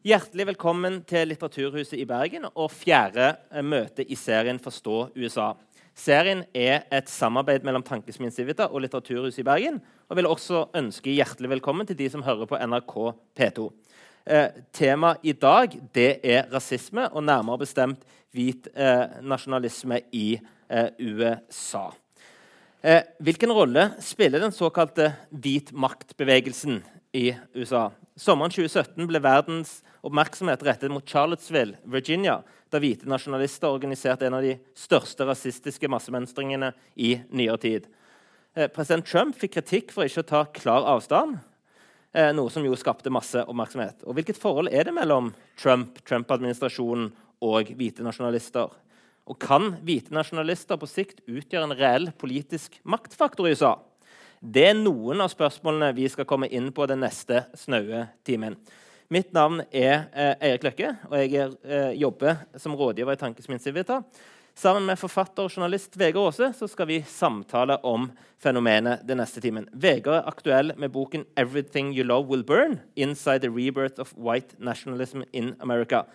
Hjertelig velkommen til Litteraturhuset i Bergen og fjerde eh, møte i serien Forstå USA. Serien er et samarbeid mellom Tankesmien Civita og Litteraturhuset i Bergen. Og vil også ønske hjertelig velkommen til de som hører på NRK P2. Eh, Temaet i dag det er rasisme, og nærmere bestemt hvit eh, nasjonalisme i eh, USA. Eh, hvilken rolle spiller den såkalte hvit makt-bevegelsen i USA? Sommeren 2017 ble verdens oppmerksomhet rettet mot Charlottesville, Virginia, da hvite nasjonalister organiserte en av de største rasistiske massemønstringene i nyere tid. Eh, president Trump fikk kritikk for ikke å ta klar avstand, eh, noe som jo skapte masse oppmerksomhet. Og Hvilket forhold er det mellom Trump, Trump-administrasjonen og hvite nasjonalister? Og Kan hvite nasjonalister på sikt utgjøre en reell politisk maktfaktor i USA? Det er noen av spørsmålene vi skal komme inn på den neste snaue timen. Mitt navn er eh, Eirik Løkke, og jeg er, eh, jobber som rådgiver i Tankesmien Civita. Sammen med forfatter og journalist Vegard Aase skal vi samtale om fenomenet den neste timen. Vegard er aktuell med boken 'Everything You Love Will Burn Inside the Rebirth of White Nationalism in America'.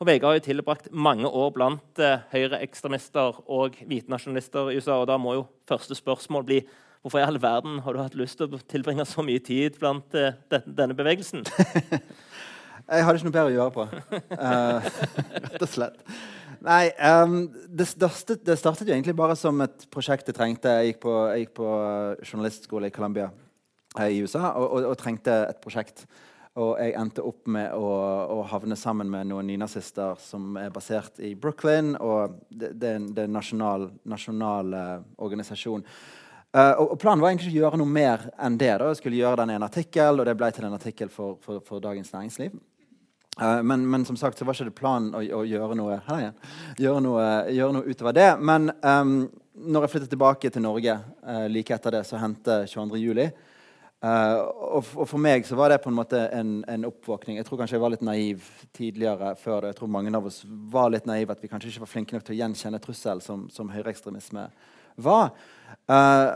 Og Vegard har jo tilbrakt mange år blant eh, høyreekstremister og hvite nasjonalister i USA. og Da må jo første spørsmål bli Hvorfor i all verden har du hatt lyst til å tilbringe så mye tid blant eh, denne bevegelsen? jeg hadde ikke noe bedre å gjøre på. Uh, rett og slett. Nei, um, det, startet, det, startet, jo egentlig bare som et prosjekt jeg trengte. Jeg gikk på, jeg gikk på journalistskole i Columbia uh, i USA og, og, og, trengte et prosjekt. Og jeg endte opp med å, å havne sammen med noen nynazister som er basert i Brooklyn. Og det, det er en, er nasjonal, uh, organisasjon. Uh, og, Planen var egentlig ikke å gjøre noe mer enn det. da. Jeg skulle gjøre den i en artikkel, og det ble til en artikkel for, for, for Dagens Næringsliv. Uh, men, men, som sagt så var ikke det planen å, å gjøre, noe, gjøre, noe, gjøre, noe, utover det. Men um, når jeg flyttet tilbake til Norge uh, like etter det, så hendte 22. juli. Og, og, for meg så var det på en måte en, en, oppvåkning. Jeg tror kanskje jeg var litt naiv tidligere før det. Jeg tror mange av oss var litt naive, at vi kanskje ikke var flinke nok til å gjenkjenne trussel som, som høyreekstremisme var. Uh,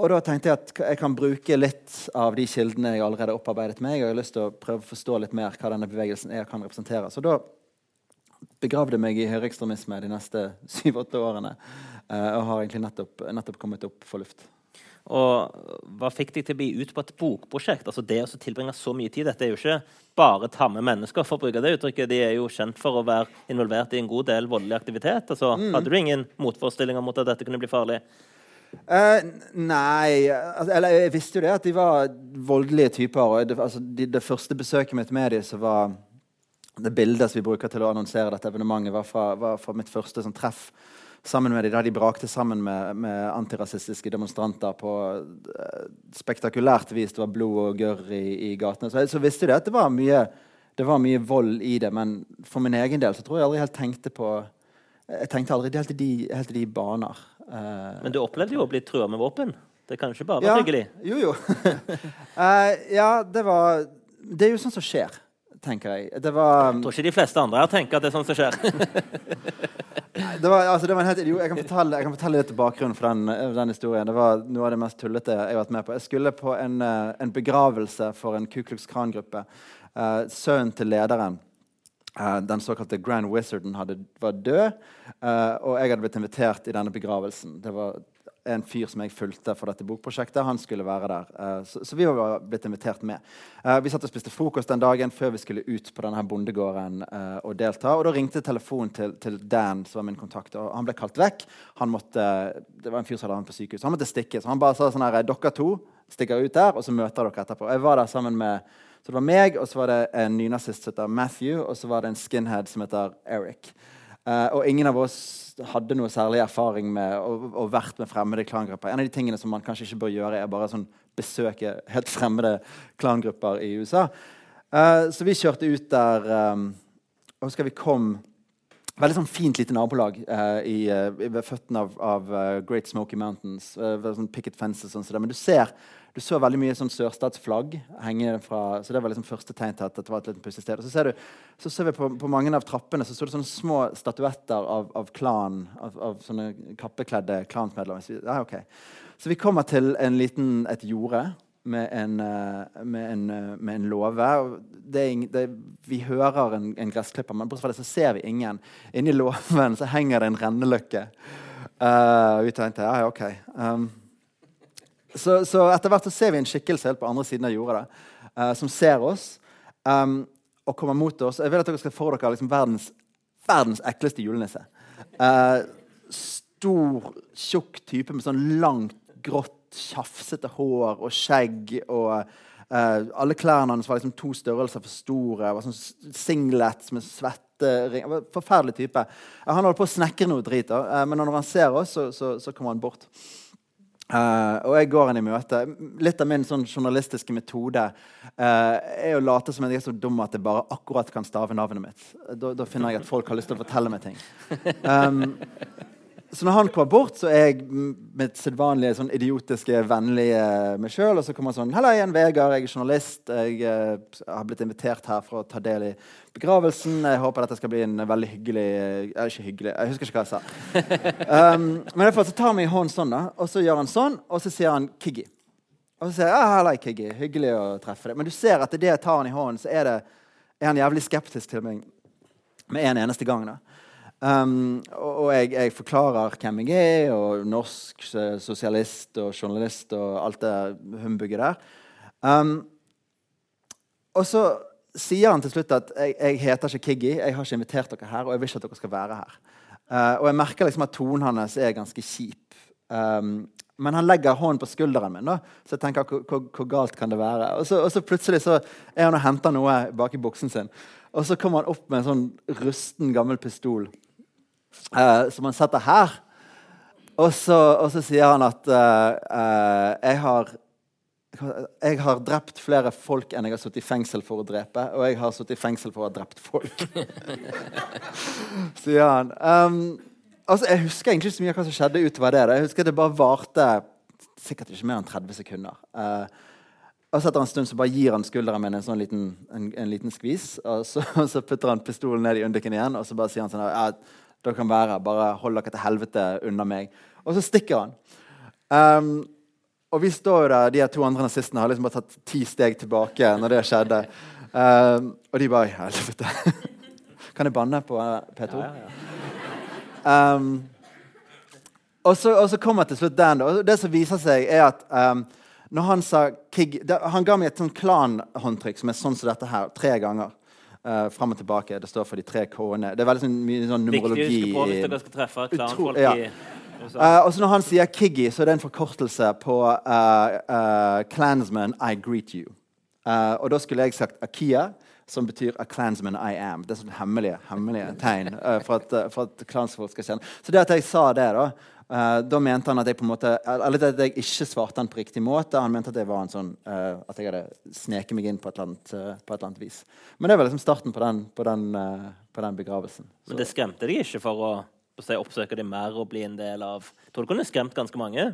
og da tenkte jeg at jeg kan bruke litt av de kildene jeg allerede har opparbeidet meg. Og jeg har lyst til å prøve å forstå litt mer hva denne bevegelsen er og kan representere. Så da begravde meg i høyreekstremisme de neste syv-åtte årene. Uh, og har egentlig nettopp, nettopp, kommet opp for luft. Og Hva fikk deg til å bli ut på et bokprosjekt? Altså Det å tilbringe så mye tid Dette er jo ikke bare tamme mennesker. for å bruke det uttrykket. De er jo kjent for å være involvert i en god del voldelig aktivitet. Altså, mm. Hadde du ingen motforestillinger mot at dette kunne bli farlig? Uh, nei altså, Eller jeg visste jo det, at de var voldelige typer. Det, altså, de, det første besøket mitt med dem, så var det bildet som vi bruker til å annonsere dette evenementet, var fra, var fra mitt første sånn, treff sammen med dem, da de brakte sammen med, med antirasistiske demonstranter på uh, spektakulært vis. Det var blod og gørr i, i, gatene. Så, så visste de at det var, mye, det var mye vold i det. Men for min egen del så tror jeg aldri helt tenkte på Jeg tenkte aldri helt i de, de baner. Uh, Men du opplevde jo å bli trua med våpen? Det kan ikke bare være ja, hyggelig? Jo, jo. uh, ja, det var Det er jo sånn som skjer, tenker jeg. Det var Jeg tror ikke de fleste andre her tenker at det er sånn som skjer. det var, altså, det var helt, jo, jeg, kan fortelle, jeg kan fortelle litt bakgrunnen for den, den, historien. Det var noe av det mest tullete jeg har vært med på. Jeg skulle på en, eh, en begravelse for en Ku Klux Kran-gruppe. Uh, sønnen til lederen den såkalte Grand Wizarden hadde, var død, uh, og jeg hadde blitt invitert i denne begravelsen. Det var en fyr som jeg fulgte for dette bokprosjektet. Han skulle være der. Uh, så, så, vi var blitt invitert med. vi satt og spiste frokost den dagen før vi skulle ut på denne bondegården og delta. Og da ringte telefonen til, til, Dan, som var min kontakt. og Han ble kalt vekk. Han måtte, det var en fyr som hadde han på sykehus. Han måtte stikke. Så han bare sa sånn her Dere to stikker ut der, og så møter dere etterpå. Jeg var der sammen med så det var meg, og så var det en nynazist som heter Matthew, og så var det en skinhead som heter Eric. Uh, og ingen av oss hadde noe særlig erfaring med å, vært med fremmede klangrupper. En av de tingene som man kanskje ikke bør gjøre, er bare sånn besøke helt fremmede klangrupper i USA. Uh, så vi kjørte ut der um, og husker vi kom Veldig sånn fint lite nabolag uh, i, ved føttene av, av Great Smoky Mountains. sånn picket fences sånn, Men du ser du så veldig mye sånn sørstatsflagg henge fra Så det var liksom første tegn til at det var et litt pussig sted. Og så ser, du, så ser vi på, på, mange av trappene så står det sånne små statuetter av, av klan, av, av, sånne kappekledde klansmedlemmer. Ja, okay. Så vi kommer til en liten, et jorde med en, eh, med en, eh, med en låve. Vi hører en, en gressklipper, men bortsett fra det så ser vi ingen. Inni låven så henger det en renneløkke. Uh, vi tenkte ja, OK. Um, så, så etter hvert så ser vi en skikkelse helt på andre siden av jorda da, eh, som ser oss um, og kommer mot oss. Jeg vil at dere skal få dere liksom verdens, verdens ekleste julenisse. Uh, stor, tjukk type med sånn langt, grått, tjafsete hår og skjegg. og uh, Alle klærne hans var liksom to størrelser for store. Var sånn Singlet med svettering. Forferdelig type. Uh, han holdt på å snekre noe drit, eh, men når han ser oss, så, så, så kommer han bort. Uh, og jeg går inn i møte. Litt av min sånn journalistiske metode uh, er å late som jeg er så dum at jeg bare akkurat kan stave navnet mitt. Da, da finner jeg at folk har lyst til å fortelle meg ting. Um, så når han kommer bort, så er jeg mitt sedvanlige sånn idiotiske, vennlige meg sjøl. Og så kommer han sånn 'Halla igjen, Vegard. Jeg er journalist. Jeg eh, har blitt invitert her for å ta del i begravelsen. Jeg håper dette skal bli en veldig hyggelig eh, Ikke hyggelig, jeg husker ikke hva jeg sa. Um, men i hvert fall så tar han meg i hånden sånn, da, og så gjør han sånn, og så sier han 'Kiggy'. Og så sier jeg 'Halla, Kiggy. Hyggelig å treffe deg'. Men du ser at idet jeg tar han i hånden, så er, det, er han jævlig skeptisk til meg med en eneste gang. da. Um, og jeg, jeg forklarer hvem jeg er, og norsk sosialist og journalist og alt det humbugget der. Um, og så sier han til slutt at jeg, jeg heter ikke Kiggy, jeg har ikke invitert dere her, og jeg vil ikke at dere skal være her. Uh, og jeg merker liksom at tonen hans er ganske kjip. Um, men han legger hånden på skulderen min, da, så jeg tenker hvor galt kan det være? Og så, og så plutselig så er han og henter noe bak i buksen sin. Og så kommer han opp med en sånn rusten, gammel pistol eh, som han setter her. Og så, og så sier han at eh, eh, jeg har jeg har drept flere folk enn jeg har sittet i fengsel for å drepe. Og jeg har sittet i fengsel for å ha drept folk. sier han. Um, altså, jeg husker egentlig ikke så mye av hva som skjedde utover det. Jeg husker det bare varte sikkert ikke mer enn 30 sekunder. Uh, og så etter en stund så bare gir han skulderen min en sånn liten, en, en liten skvis. Og så, og så putter han pistolen ned i underken igjen og så bare sier han sånn ja, dere kan være, bare hold dere til helvete unna meg. Og så stikker han. Um, og vi står jo der, de to andre nazistene har liksom bare tatt ti steg tilbake når det skjedde. Um, og de bare Helvete. kan jeg banne på eh, P2? Um, og, så, og så kommer til slutt den. Og det som viser seg, er at um, når han sa Kig, det, Han ga meg et sånn klanhåndtrykk som er sånn som dette her, tre ganger. Uh, Fram og tilbake. Det står for de tre K-ene. Det er veldig sånn, mye sånn Viktig å numerologi. huske på hvis i- dere skal treffe klanfolk ja. i USA. Eh, når han sier Kiggy, så er det en forkortelse på uh, uh, Klansman I greet you. Eh, og da skulle jeg sagt Akia, som betyr A Clansman I am. Det er sånn hemmelige, hemmelige tegn eh, for at, uh, for at klansfolk skal kjenne. Så det at jeg sa det, da eh, da mente han at jeg på en måte Eller at jeg ikke svarte han på riktig måte. Han mente at jeg var en sånn uh, At jeg hadde sneket meg inn på et annet, uh, på et eller annet vis. Men det var liksom starten på den, på den, på den begravelsen. Så- Men det skremte deg ikke for å, å si, oppsøke det mer og bli en del av Jeg tror det kunne skremt ganske mange.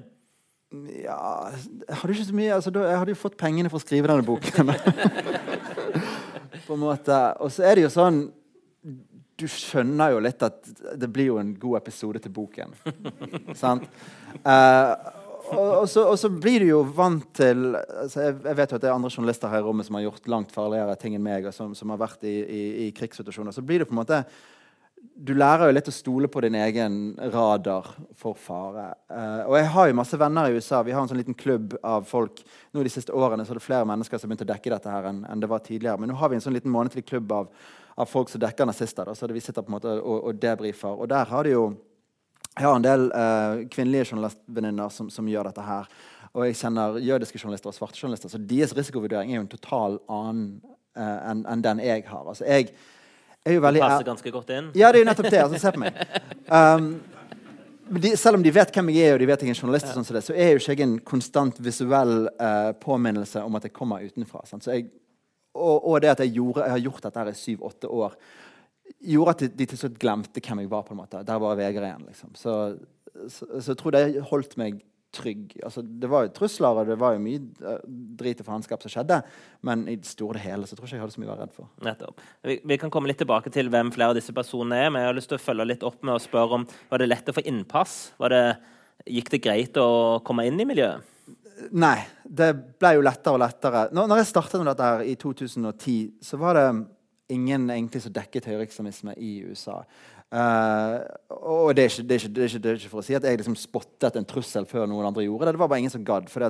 Ja Jeg hadde ikke så mye altså, da, Jeg hadde jo fått pengene for å skrive denne boken. på en måte. Og så er det jo sånn Du skjønner jo litt at det blir jo en god episode til boken. Sant? Eh, og, og, så, og så blir du jo vant til altså jeg, jeg vet jo at det er andre journalister her i rommet som har gjort langt farligere ting enn meg, og som, som har vært i, i, i krigssituasjoner. Så blir det på en måte du lærer jo litt å stole på din egen radar for fare. Eh, og jeg har jo masse venner i USA. Vi har en sånn liten klubb av folk. Nå De siste årene så er det flere mennesker som har begynt å dekke dette her enn, enn det var tidligere. Men nå har vi en sånn liten månedlig klubb av, av folk som dekker nazister. Da, så vi sitter på en måte og, og debrifer. Og der har de jo jeg har en del eh, kvinnelige journalistvenninner som, som gjør dette her. Og jeg kjenner jødiske journalister og svarte journalister. Så deres risikovurdering er jo en total annen eh, enn en den jeg har. Altså, jeg er jo veldig Du Passer ganske godt inn. ja, det er jo nettopp det. altså Se på meg. Um, de, selv om de vet hvem jeg er, og de vet jeg er en journalist, sånn som det, så er jo ikke jeg en konstant visuell uh, påminnelse om at jeg kommer utenfra. sant? Så jeg, og, og det at jeg, gjorde, jeg har gjort dette her i syv-åtte år, gjorde at de, til slutt glemte hvem jeg var. på en måte. Der var Vegard igjen. liksom. Så, så, så jeg tror det holdt meg trygg. Altså, det var jo trusler og det var jo mye eh, drit og faenskap som skjedde, men i det store og hele så tror jeg ikke jeg hadde så mye å være redd for. Nettopp. Vi, vi kan komme litt tilbake til hvem flere av disse personene er, men jeg har lyst til å følge litt opp med å spørre om var det lett å få innpass? Det, gikk det greit å komme inn i miljøet? Nei. Det ble jo lettere og lettere. Når, når jeg startet med dette her i 2010, så var det ingen egentlig som dekket høyreekstremisme i USA. Uh, og det er, ikke, det, er ikke, det, er ikke, det er, ikke, for å si at jeg liksom spottet en trussel før noen andre gjorde det. Det var bare ingen som gadd, for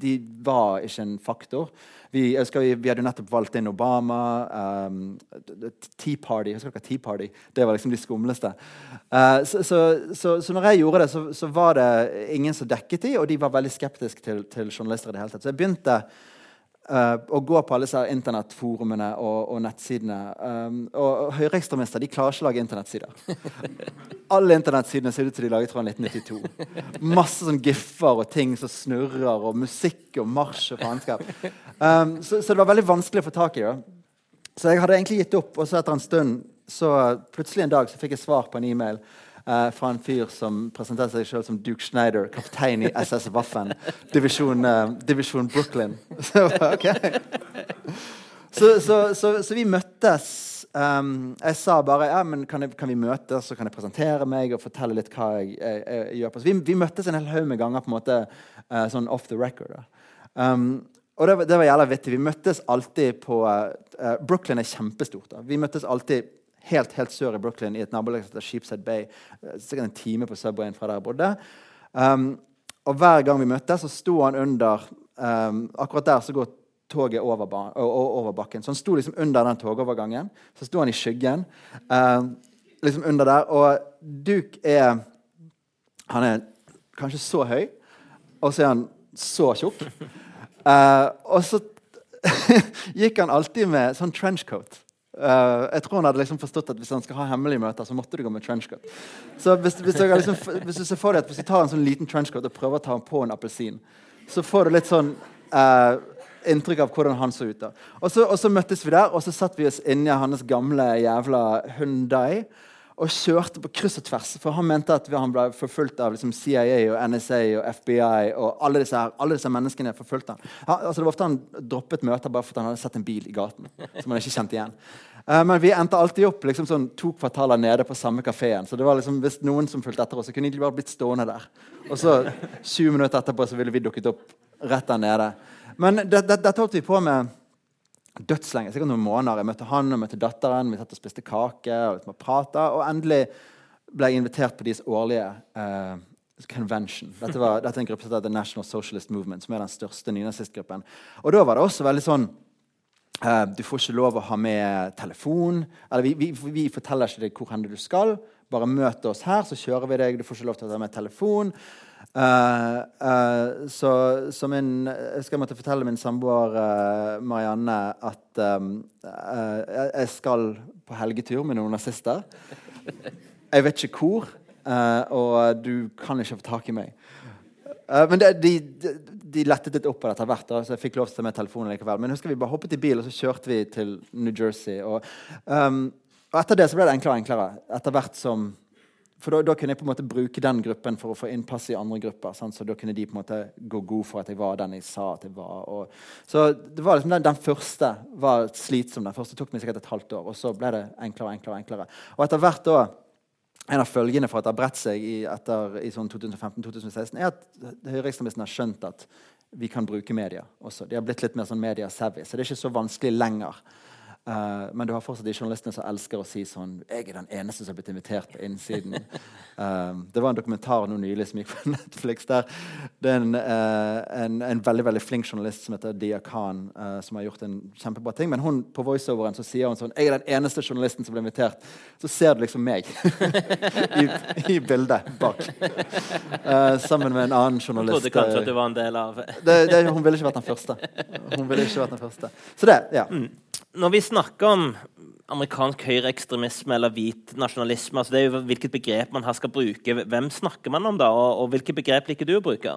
de var ikke en faktor. Vi, vi, vi hadde nettopp valgt inn Obama. Um, tea Party husker dere Tea Party? Det var liksom de skumleste. Uh, så, så, så, så, når jeg gjorde det, så, var det ingen som dekket de, og de var veldig skeptiske til, til journalister. i det hele tatt. Så jeg begynte Uh, og gå på alle disse internettforumene og, og nettsidene. Um, og, og Høyreekstremister klarer ikke å lage internettsider. alle internettsidene ser ut som de laget fra 1992. Masse sånn giffer og ting som snurrer, og musikk og marsj og faenskap. Um, så, så, det var veldig vanskelig å få tak i. det. Så jeg hadde egentlig gitt opp, og så etter en stund så plutselig en dag så fikk jeg svar på en e-mail uh, fra en fyr som presenterte seg selv som Duke Schneider, kaptein i SS Waffen, divisjon, uh, divisjon Brooklyn. så, okay. så, så, så, vi møttes. Um, jeg sa bare ja, men kan, jeg, kan, vi møtes så kan jeg presentere meg og fortelle litt hva jeg, jeg, jeg gjør. på. Vi, vi, møttes en hel haug med ganger på en måte uh, sånn off the record. Um, og det, det var jævla vittig. Vi møttes alltid på Brooklyn er kjempestort. Da. Vi møttes alltid helt, helt sør i Brooklyn, i et nabolag som heter Sheepside Bay. Sikkert en time på Subwayen fra der jeg bodde. Um, og hver gang vi møttes, så sto han under um, Akkurat der så går toget over, over, bakken. Så han sto liksom under den togovergangen. Så sto han i skyggen. Um, liksom under der. Og Duke er Han er kanskje så høy, og så er han så tjukk. Uh, og så gikk han alltid med sånn trenchcoat. Uh, jeg tror han hadde liksom forstått at hvis han skal ha hemmelige møter, så måtte du gå med trenchcoat. Så hvis, hvis, liksom, hvis, du ser for deg at hvis du tar en sånn liten trenchcoat og prøver å ta den på en appelsin, så får du litt sånn uh, inntrykk av hvordan han så ut. da. Og så, og så, møttes vi der, og så satt vi oss inni hans gamle jævla Hundai og kjørte på kryss og tvers. For han mente at han ble forfulgt av liksom, CIA og NSA og FBI. og Alle disse, her, alle disse menneskene forfulgte han. han altså, det var ofte han droppet møter bare fordi han hadde sett en bil i gaten. som han ikke kjente igjen. Uh, men vi endte alltid opp liksom, sånn, to kvartaler nede på samme kafeen. Så det var liksom, hvis noen som fulgte etter oss, så kunne de bare blitt stående der. Og så 20 minutter etterpå så ville vi dukket opp rett der nede. Men dette det, det holdt vi på med dødslenge. Sikkert noen måneder. Jeg møtte han og møtte datteren. Vi satt og spiste kake og, liksom, prata, og endelig ble jeg invitert på deres årlige uh, convention. Dette, var, dette, er en gruppe som heter The National Socialist Movement, som er den største nynazistgruppen. Og da var det også veldig sånn Du får ikke lov å ha med telefon. Eller vi, vi, vi forteller ikke deg hvor hen du skal. Bare møt oss her, så kjører vi deg. Du får ikke lov til å ta med telefon. Uh, uh, så, så min, jeg skal måtte fortelle min samboer uh, Marianne at um, jeg skal på helgetur med noen nazister. Jeg vet ikke hvor, og du kan ikke få tak i meg. men det, de, de, de, lettet litt opp etter hvert, da, så jeg fikk lov til å ta med telefonen likevel. Men husker vi bare hoppet i bil og så kjørte vi til New Jersey. Og, um, og etter det så ble det enklere og enklere. Etter hvert som for da, da, kunne jeg på en måte bruke den gruppen for å få innpass i andre grupper. Sant? Så da kunne de på en måte gå god for at jeg var den jeg sa at jeg var. Og, så det var liksom den, den, første var slitsom. Den første tok meg sikkert et halvt år. Og så ble det enklere og enklere. Og enklere. Og etter hvert da, En av følgene for at det har bredt seg i, i sånn 2015-2016, er at høyreekstremistene har skjønt at vi kan bruke media også. De har blitt litt mer sånn media-savvy, så det er ikke så vanskelig lenger Uh, men du har fortsatt de journalistene som elsker å si sånn 'Jeg er den eneste som har blitt invitert på innsiden'. Uh, det var en dokumentar nå nylig som gikk på Netflix. der Det er en, uh, en, en veldig veldig flink journalist som heter Dia Khan, som har gjort en kjempebra ting. Men hun på voiceoveren så sier hun sånn 'Jeg er den eneste journalisten som ble invitert'. Så ser du liksom meg I, i, bildet bak. sammen med en annen journalist. Hun trodde kanskje at du var en del av det, det, Hun ville ikke vært den første. Hun ville ikke vært den første. Så det, ja. Mm når vi snakker om amerikansk høyreekstremisme eller hvit nasjonalisme, altså det er jo hvilket begrep man her skal bruke. Hvem snakker man om da, og, og hvilke begrep liker du å bruke?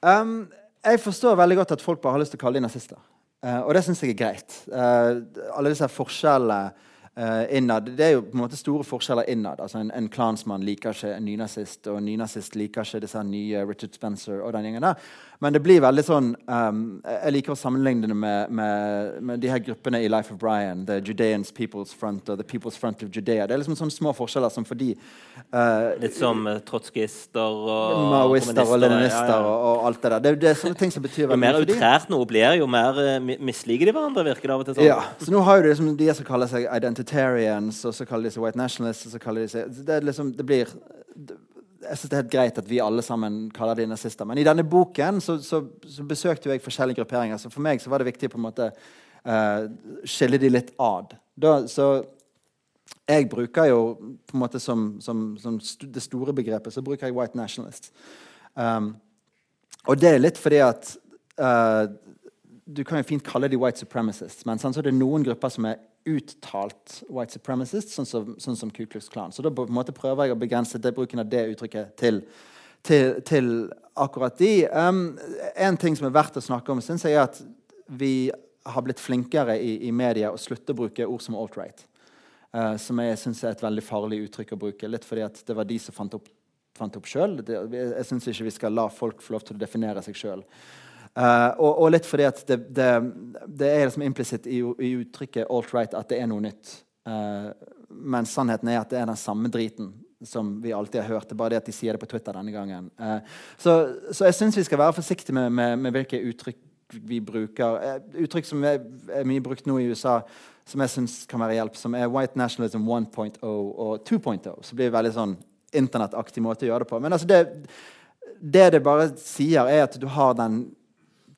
Um, jeg forstår veldig godt at folk bare har lyst til å kalle de nazister. Uh, og det syns jeg er greit. Uh, alle disse forskjellene Uh, innad. Det er jo på en måte store forskjeller innad. Altså En, en klansmann liker ikke en nynazist, og en nynazist liker ikke disse nye Richard Spencer og den gjengen der. Men det blir veldig sånn um, Jeg liker å sammenligne det med, med, med, de her gruppene i Life of Brian. The Judeans People's Front og The People's Front of Judea. Det er liksom sånne små forskjeller som fordi uh, Litt som uh, trotskister og Maoister og leninister ja, ja. og, og, alt det der. Det, det er sånne ting som betyr veldig mye. Jo mer utrært noe blir, jo mer uh, misliker de hverandre, virker det av og til sånn. Ja, så nå har jo det liksom de som kaller seg identitarians, og så kaller de seg white nationalists, og så kaller de seg Det, liksom, det blir jeg synes det er helt greit at vi alle sammen kaller de nazister. Men i denne boken så, så, så besøkte jeg forskjellige grupperinger. Så for meg så var det viktig på en måte uh, skille de litt ad. Da, så jeg bruker jo på en måte som, som, som st det store begrepet så bruker jeg white nationalist. Um, og det er litt fordi at uh, Du kan jo fint kalle de white supremacists, men sånn, så er det noen grupper som er uttalt white supremacist, sånn som, sånn som Ku Klux Klan. Så da prøver jeg å begrense det, bruken av det uttrykket til, til, til akkurat de. Um, en ting som er verdt å snakke om, syns jeg er at vi har blitt flinkere i, i media å slutte å bruke ord som alt-right. Uh, som jeg syns er et veldig farlig uttrykk å bruke. Litt fordi at det var de som fant opp, fant opp sjøl. Jeg syns ikke vi skal la folk få lov til å definere seg sjøl. Uh, og, og, litt fordi at det, det, det er liksom implisitt i, i, uttrykket alt-right at det er noe nytt. Uh, men sannheten er at det er den samme driten som vi alltid har hørt. Det er bare det at de sier det på Twitter denne gangen. Uh, så, så, jeg syns vi skal være forsiktige med, med, med hvilke uttrykk vi bruker. uttrykk som er, er, mye brukt nå i USA, som jeg syns kan være hjelp, som er white nationalism 1.0 og 2.0. Så blir det veldig sånn internettaktig måte å gjøre det på. Men altså det, det det bare sier, er at du har den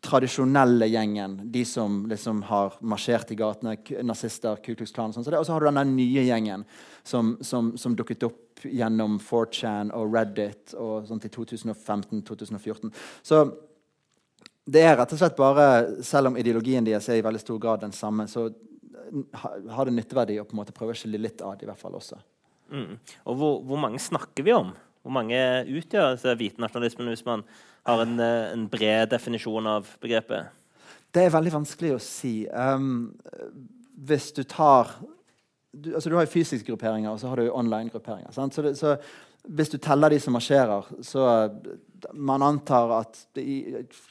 tradisjonelle gjengen, de som liksom har marsjert i gatene, nazister, Ku Klux Klan og sånn. Og så har du den nye gjengen som, som, som dukket opp gjennom 4chan og Reddit og sånt i 2015-2014. Så det er rett og slett bare, selv om ideologien deres er i veldig stor grad den samme, så har det nytteverdi å på en måte prøve å skille litt av det i hvert fall også. Mm. Og hvor, hvor, mange snakker vi om? Hvor mange utgjør altså, hvitenasjonalismen hvis man har en, eh, en, bred definisjon av begrepet? Det er veldig vanskelig å si. Um, hvis du tar du, altså du har jo fysiske grupperinger og så har du online-grupperinger. Så, så, hvis du teller de som marsjerer, så man antar at det,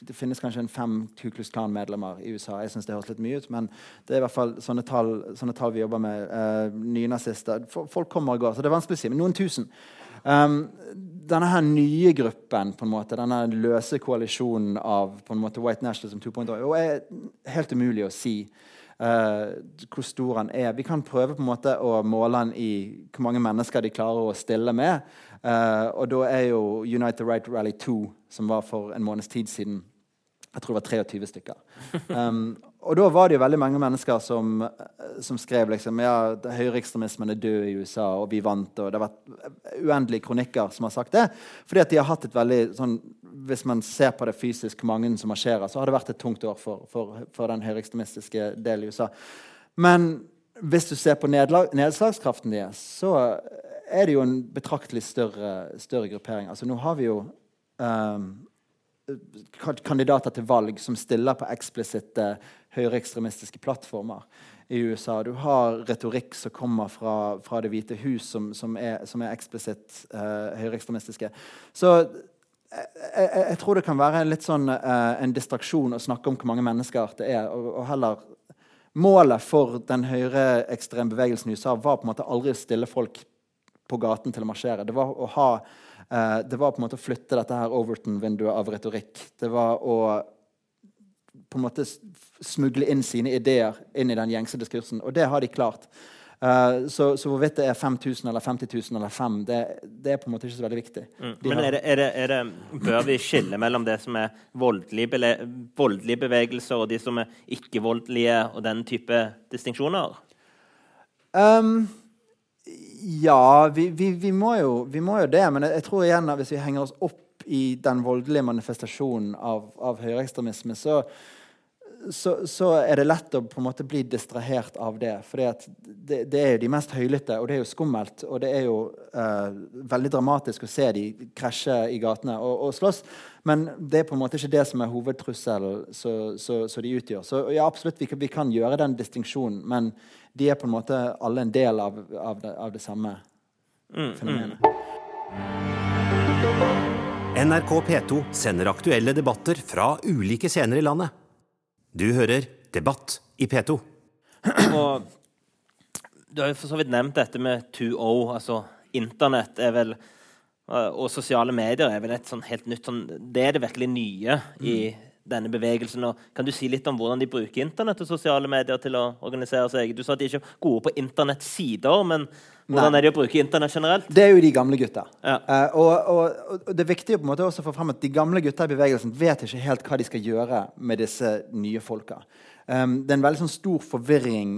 det finnes kanskje en fem Ku Klux Klan-medlemmer i USA. Jeg synes det høres litt mye ut, men det er i hvert fall sånne tall, sånne tall vi jobber med. Eh, Nynazister. Folk kommer og går, så det er vanskelig å si. Men noen tusen. Um, denne her nye gruppen, på en måte, denne løse koalisjonen av på en måte, White Nationalism 2.0, er helt umulig å si uh, hvor stor han er. Vi kan prøve på en måte å måle han i hvor mange mennesker de klarer å stille med. Uh, og da er jo Unite the Right Rally 2, som var for en måneds tid siden, jeg tror det var 23 stykker. Um, og da var det jo veldig mange mennesker som, som skrev liksom, ja, høyreekstremismen er død i USA, og vi vant. og Det har vært uendelige kronikker som har sagt det. fordi at de har hatt et veldig sånn, Hvis man ser på det fysisk, mange som marsjerer, så har det vært et tungt år for, for, for den høyreekstremistiske delen i USA. Men hvis du ser på nedslagskraften deres, så er det jo en betraktelig større, større gruppering. Altså Nå har vi jo um, kandidater til valg som stiller på eksplisitte høyreekstremistiske plattformer i USA. Du har retorikk som kommer fra, fra Det hvite hus, som, som er, som er eksplisitt uh, høyreekstremistiske. Så jeg, jeg, jeg, tror det kan være litt sånn uh, en distraksjon å snakke om hvor mange mennesker det er. og, og heller Målet for den høyreekstreme bevegelsen i USA var på en måte aldri å stille folk på gaten til å marsjere. Det var å ha Uh, det var på en måte å flytte dette her Overton-vinduet av retorikk. Det var å på en måte smugle inn sine ideer inn i den gjengse diskursen. Og det har de klart. Uh, så, så, hvorvidt det er 5000 eller 50 000 eller 5, det, det, er på en måte ikke så veldig viktig. Mm. Men er det, er det, er det, bør vi skille mellom det som er voldelige, voldelige bevegelser, og de som er ikke-voldelige, og den type distinksjoner? Um, ja, vi, vi, vi, må jo, vi, må jo, det. Men jeg, jeg, tror igjen at hvis vi henger oss opp i den voldelige manifestasjonen av, av høyreekstremisme, så, så, så, er det lett å på en måte bli distrahert av det. For det, det, er jo de mest høylytte, og det er jo skummelt. Og det er jo eh, veldig dramatisk å se de krasje i gatene og, og, slåss. Men det er på en måte ikke det som er hovedtrusselen som de utgjør. Så ja, absolutt, vi kan, vi kan gjøre den distinksjonen, men de er på en måte alle en del av, av, det, av det, samme mm, mm. NRK P2 sender aktuelle debatter fra ulike scener i landet. Du hører Debatt i P2. Og du har jo for så vidt nevnt dette med 2O. altså Internett er vel og sosiale medier er vel et sånn helt nytt sånn, Det er det virkelig nye i denne bevegelsen. Og kan du si litt om hvordan de bruker Internett og sosiale medier til å organisere seg? Du sa at de er ikke gode på internettsider, men hvordan Nei. er de å bruke Internett generelt? Det er jo de gamle gutta. Ja. Uh, og, og, og, det er viktig måte også å få frem at de gamle gutta i bevegelsen vet ikke helt hva de skal gjøre med disse nye folka. Um, det er en veldig sånn stor forvirring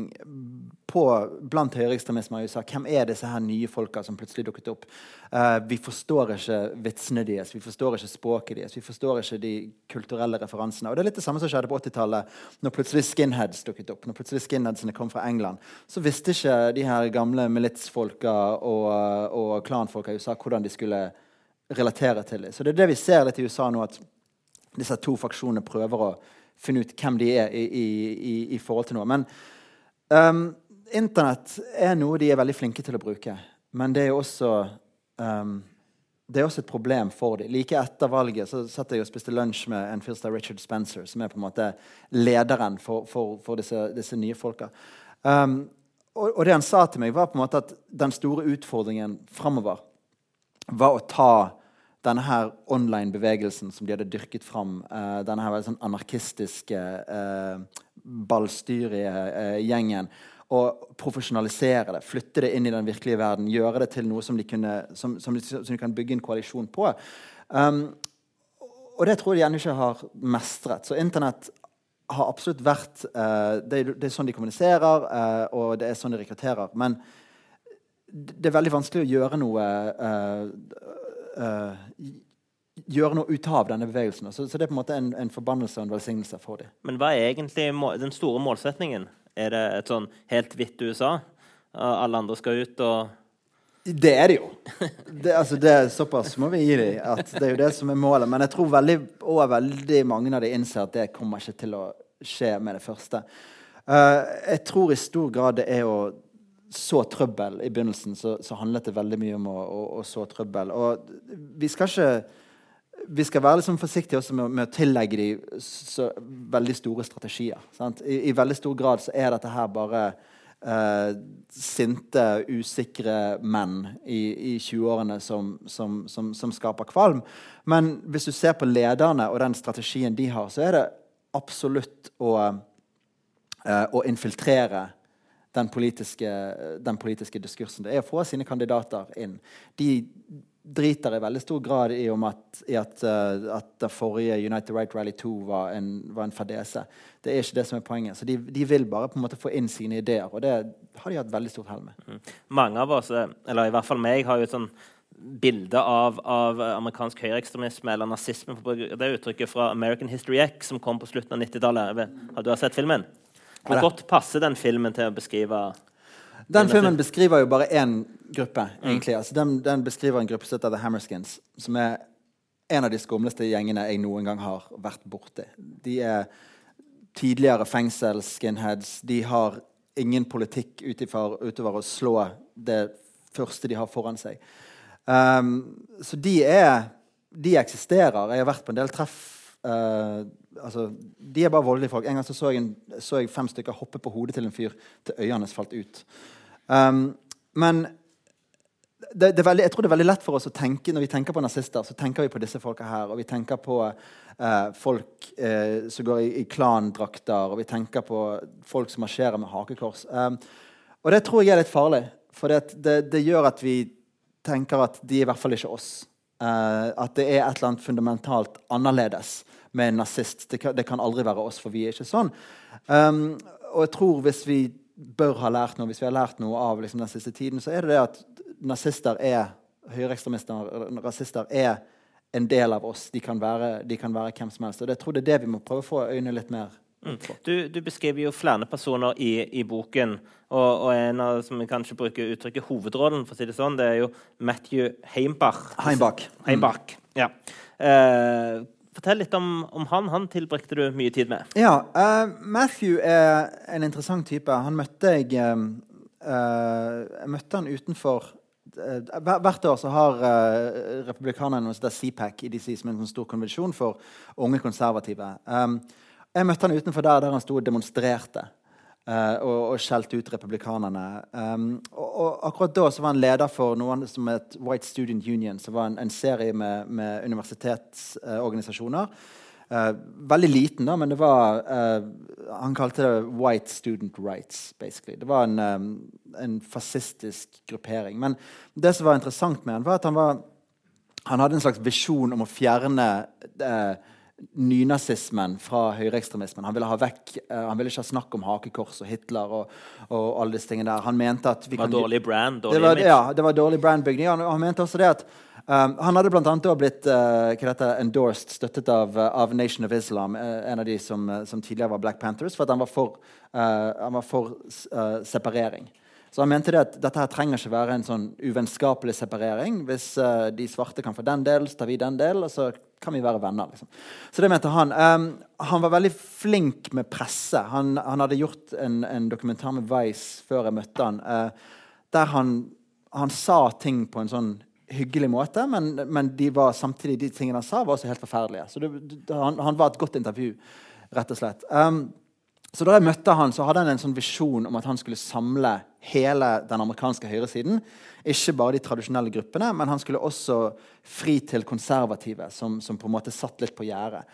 på, blant høyreekstremisme i USA. Hvem er disse her nye folka som plutselig dukket opp? Uh, vi forstår ikke vitsene deres, vi forstår ikke språket deres, vi forstår ikke de kulturelle referansene. Og Det er litt det samme som skjedde på 80-tallet, når plutselig skinheads dukket opp. Når plutselig skinheadsene kom fra England, så visste ikke de her gamle militsfolka og, og klanfolka i USA hvordan de skulle relatere til dem. Så det er det vi ser litt i USA nå, at disse to faksjonene prøver å finne ut hvem de er i, i, i forhold til noe. Men um, Internett er noe de er veldig flinke til å bruke. Men det er også, um, det er også et problem for dem. Like etter valget så satt jeg og spiste lunsj med en fyr som Richard Spencer, som er på en måte lederen for, for, for disse, disse, nye folka. Um, og, og, det han sa til meg, var på en måte at den store utfordringen framover var å ta denne her online-bevegelsen som de hadde dyrket fram, uh, denne her veldig sånn anarkistiske, uh, ballstyrige uh, gjengen, og profesjonalisere det, flytte det inn i den virkelige verden, gjøre det til noe som de, kunne, som, som, som de kan bygge en koalisjon på. Um, og det tror jeg de ennå ikke har mestret. Så Internett har absolutt vært det, det, er sånn de kommuniserer, og det er sånn de rekrutterer. Men det er veldig vanskelig å gjøre noe uh, gjøre noe ut av denne bevegelsen. Så, så det er på en måte en, en, forbannelse og en velsignelse for dem. Men hva er egentlig den store målsetningen? Er det et sånn helt hvitt USA? Alle andre skal ut og det er det jo. Det, altså det, såpass må vi gi dem. At det er jo det som er målet. Men jeg tror veldig, og veldig mange av dem innser at det kommer ikke til å skje med det første. Uh, jeg tror i stor grad det er å så trøbbel i begynnelsen, så, så, handlet det veldig mye om å, å, å, så trøbbel. Og vi skal ikke vi skal være liksom forsiktige med, med, å tillegge dem så veldig store strategier. I, I, veldig stor grad så er dette her bare eh, sinte, usikre menn i, i 20-årene som, som, som, som, skaper kvalm. Men hvis du ser på lederne og den strategien de har, så er det absolutt å, eh, å infiltrere den politiske, den politiske, diskursen. Det er å få sine kandidater inn. De driter i veldig stor grad i, at, i at, uh, at det forrige United Right Rally 2 var en, var en fadese. Det er ikke det som er poenget. Så de, de, vil bare på en måte få inn sine ideer, og det har de hatt veldig stort hell med. Mm. Mange av oss, eh, eller i hvert fall meg, har jo et sånn bilde av, av amerikansk høyreekstremisme eller nazisme. Det uttrykket fra American History X som kom på slutten av 90-tallet. Har du sett filmen? Hvor godt passer den filmen til å beskrive Den filmen beskriver jo bare én gruppe. Egentlig. Mm. Altså, den, den, beskriver en gruppe som heter The Hammerskins, som er en av de skumleste gjengene jeg noen gang har vært borti. De er tidligere fengsels-skinheads. De har ingen politikk utover å slå det første de har foran seg. Um, så de er De eksisterer. Jeg har vært på en del treff uh, altså, De er bare voldelige folk. En gang så, så, jeg, så jeg fem stykker hoppe på hodet til en fyr til øynene falt ut. Um, men det, det veldig, jeg tror det er veldig lett for oss å tenke når vi tenker på nazister, så tenker vi på disse folka her. Og vi tenker på uh, folk uh, som går i, i klandrakter, og vi tenker på folk som marsjerer med hakekors. Um, og det tror jeg er litt farlig, for det, det, det, gjør at vi tenker at de er i hvert fall ikke oss. Uh, at det er et eller annet fundamentalt annerledes med en nazist. Det kan, det kan, aldri være oss, for vi er ikke sånn. Um, og jeg tror hvis vi bør ha lært noe, hvis vi har lært noe av liksom, den siste tiden, så er det det at nazister er høyreekstremister, rasister, er en del av oss. De kan, være, de kan være hvem som helst. Og jeg tror det er det vi må prøve å få øynene litt mer Mm. Du, du, beskriver jo flere personer i, i boken. Og, og, en av som kanskje bruker uttrykket hovedrollen, for å si det sånn, det er jo Matthew Heimbach. Heimbach. Heimbach. Mm. Ja. Eh, fortell litt om, om, han. Han tilbrakte du mye tid med. Ja, uh, Matthew er en interessant type. Han møtte jeg uh, Jeg møtte han utenfor Hvert år så har uh, republikanerne CPAC i DC som er en sånn stor konvensjon for unge konservative. Um, jeg møtte han utenfor der, der han sto og demonstrerte. Uh, og, og skjelte ut republikanerne. Um, og, og, akkurat da så var han leder for noe som het White Student Union, som var en, en serie med, med universitetsorganisasjoner. Uh, veldig liten, da, men det var uh, Han kalte det White Student Rights. basically. Det var en, um, en fascistisk gruppering. Men det som var interessant med han var at han, var, han hadde en slags visjon om å fjerne uh, nynazismen fra høyreekstremismen. Han ville ha vekk, uh, han ville ikke ha snakk om hakekors og Hitler og, og alle disse tingene der. Han mente at vi det var kan, dårlig brand, dårlig det var. Ja, det var dårlig brandbygning. Han, han mente også det at um, Han hadde bl.a. blitt uh, dette, endorsed, støttet av, uh, av, Nation of Islam, en av de som, som, tidligere var Black Panthers, for at han var for, han var for separering. Så han mente det at dette her trenger ikke være en sånn uvennskapelig separering. Hvis uh, de svarte kan få den delen, så tar vi den delen, og så kan vi være venner. Liksom. Så det mente han. Um, han var veldig flink med presse. Han, han hadde gjort en, en, dokumentar med Vice før jeg møtte han, uh, der han, han, sa ting på en sånn hyggelig måte, men, men de var, samtidig de tingene han sa, var også helt forferdelige. Så det, han, han, var et godt intervju, rett og slett. Um, så da jeg møtte han, så hadde han en sånn visjon om at han skulle samle hele den amerikanske høyresiden. Ikke bare de tradisjonelle gruppene, men han skulle også fri til konservative, som, som på en måte satt litt på gjerdet.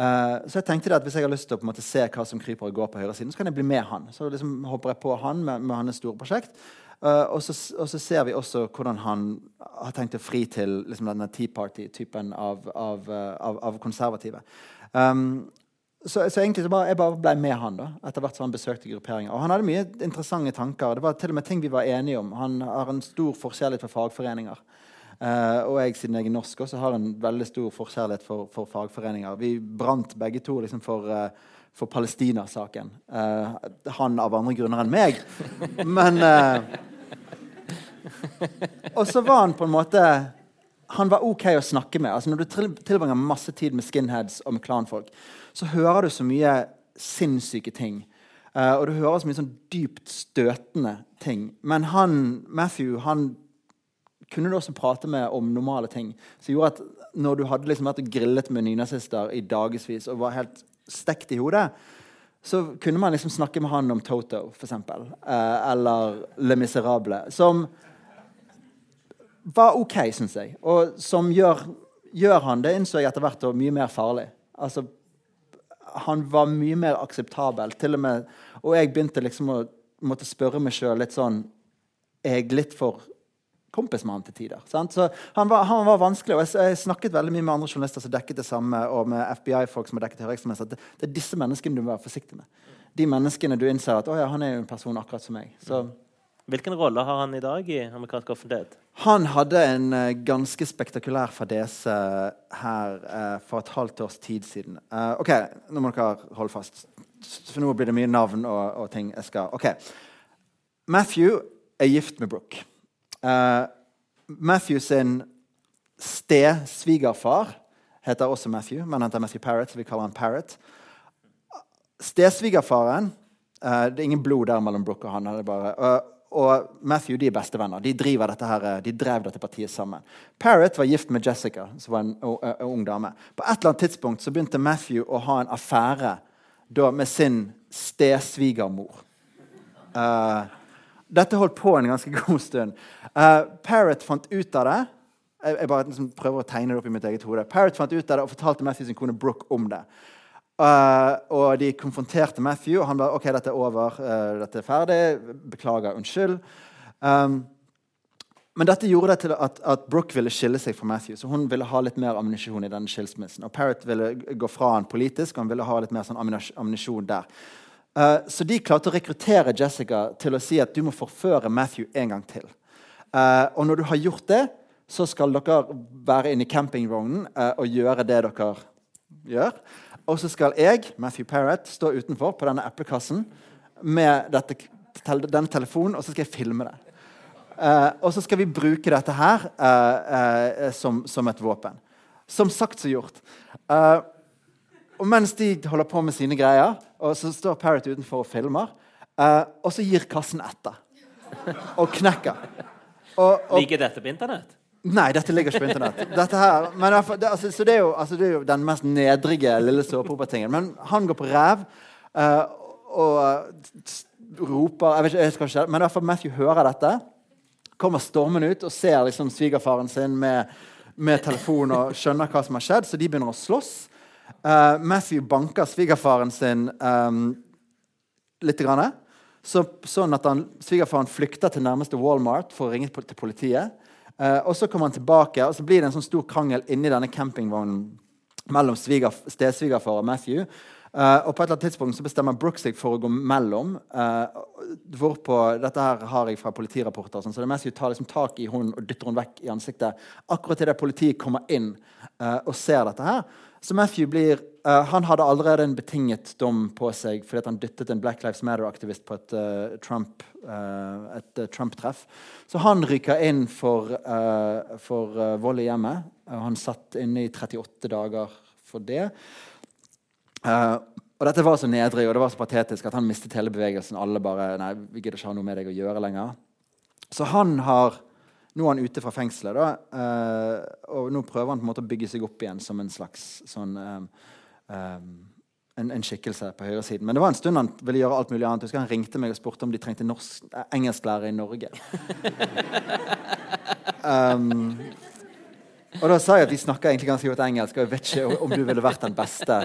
Uh, så jeg tenkte at hvis jeg har lyst til å måte, se hva som kryper og går på høyresiden, så kan jeg bli med han. Så liksom hopper jeg på han med, med hans store prosjekt. Uh, og, så, og, så, ser vi også hvordan han har tenkt å fri til liksom, denne Tea Party-typen av, av, uh, av, av, konservative. Um, så, så, egentlig så bare, jeg bare ble med han da, etter hvert som han besøkte grupperinger. Og han hadde mye interessante tanker. Det var til og med ting vi var enige om. Han har en stor forskjellighet for fagforeninger. Uh, og jeg, siden jeg er norsk, også har en veldig stor forskjellighet for, for fagforeninger. Vi brant begge to liksom, for, uh, for Palestina-saken. Uh, han av andre grunner enn meg. Men Og så var han på en måte Han var OK å snakke med. Altså Når du tilbringer masse tid med skinheads og med klanfolk, så hører du så mye sinnssyke ting. Uh, og du hører så mye sånn dypt støtende ting. Men han, Matthew han kunne du også prate med om normale ting. Som gjorde at når du hadde liksom vært og grillet med nynazister i dagevis og var helt stekt i hodet, så kunne man liksom snakke med han om Toto, f.eks. Uh, eller Le Miserable. Som var OK, syns jeg. Og som gjør, gjør han det, innså jeg etter hvert, og mye mer farlig. Altså han var mye mer akseptabel. Til og, med, og jeg begynte liksom å måtte spørre meg sjøl litt sånn Er jeg litt for kompis med han til tider? Sant? Så han var, han var, vanskelig. og jeg, jeg, snakket veldig mye med andre journalister som dekket det samme, og med FBI-folk som har dekket høyreekstremisme. Det, det er disse menneskene du må være forsiktig med. De menneskene du innser at å ja, han er jo en person akkurat som meg. Så Hvilken rolle har han i dag i amerikansk offentlighet? Han hadde en uh, ganske spektakulær fadese her uh, for et halvt års tid siden. Uh, ok, Nå må dere holde fast, for nå blir det mye navn og, og ting jeg skal Ok. Matthew er gift med Brooke. Matthew sin stesvigerfar heter også Matthew, men han heter Matthew Parrot, så vi kaller han Parrot. Stesvigerfaren Det er ingen blod der mellom Brooke og han. Det er bare, og Matthew de er bestevenner. De, dette her, de drev dette partiet sammen. Parrot var gift med Jessica, som var en, en, ung dame. På et eller annet tidspunkt så begynte Matthew å ha en affære da, med sin stesvigermor. Uh, dette holdt på en ganske god stund. Uh, Parrot fant ut av det. Jeg, jeg bare liksom prøver å tegne det opp i mitt eget hode. Parrot fant ut av det og fortalte Matthew sin kone Brooke om det. Uh, og de konfronterte Matthew, og han ba ok, dette er over, uh, dette er ferdig. Beklager, unnskyld. Um, men dette gjorde det til at, at, Brooke ville skille seg fra Matthew. Så hun ville ha litt mer ammunisjon i denne skilsmissen. Og Parrot ville gå fra han politisk, og han ville ha litt mer sånn ammunisjon der. Uh, så de klarte å rekruttere Jessica til å si at du må forføre Matthew en gang til. og når du har gjort det, så skal dere være inne i campingvognen og gjøre det dere gjør. Og så skal jeg, Matthew Parrott, stå utenfor på denne eplekassen med dette, denne telefonen, og så skal jeg filme det. Uh, og så skal vi bruke dette her uh, uh, som, som, et våpen. Som sagt, så gjort. Og mens de holder på med sine greier, og så står Parrot utenfor og filmer, og så gir kassen etter. Og knekker. Og, Ligger dette på Internett? Nei, dette ligger ikke på Internett. Her, men, det, altså, så det er, jo, altså, det er, jo, den mest nedrige lille såpeoperatingen. Men han går på ræv uh, og roper jeg vet ikke, jeg skal ikke, Men fall Matthew hører dette, kommer stormende ut og ser liksom svigerfaren sin med, med telefon og skjønner hva som har skjedd, så de begynner å slåss. Uh, Matthew banker svigerfaren sin um, litt. Grann, så, sånn at han, svigerfaren flykter til nærmeste Walmart for å ringe til politiet. Uh, og Så kommer han tilbake, og så blir det en sånn stor krangel inni denne campingvognen mellom stesvigerfar og Matthew. Uh, og På et eller annet tidspunkt så bestemmer Brooks for å gå mellom. Uh, hvorpå, Dette her har jeg fra politirapporter. Sånn, så det er Matthew tar liksom tak i hunden og dytter hun vekk i ansiktet. Akkurat idet politiet kommer inn og ser dette her. Så Matthew blir Uh, han hadde allerede en betinget dom på seg fordi han dyttet en Black Lives Matter-aktivist på et uh, Trump, uh, Trump-treff. Så han ryker inn for, for vold i hjemmet. han satt inne i 38 dager for det. og dette var så nedrig og det var så patetisk at han mistet hele bevegelsen. Alle bare Nei, vi gidder ikke ha noe med deg å gjøre lenger. Så han har nå er han ute fra fengselet, da, og nå prøver han på en måte å bygge seg opp igjen som en slags sånn um, en, en, skikkelse på høyresiden. Men det var en stund han ville gjøre alt mulig annet. Husker Han ringte meg og spurte om de trengte norsk, eh, engelsklærer i Norge. um, og da sa jeg at de snakka egentlig ganske godt engelsk, og jeg vet ikke om du ville vært den beste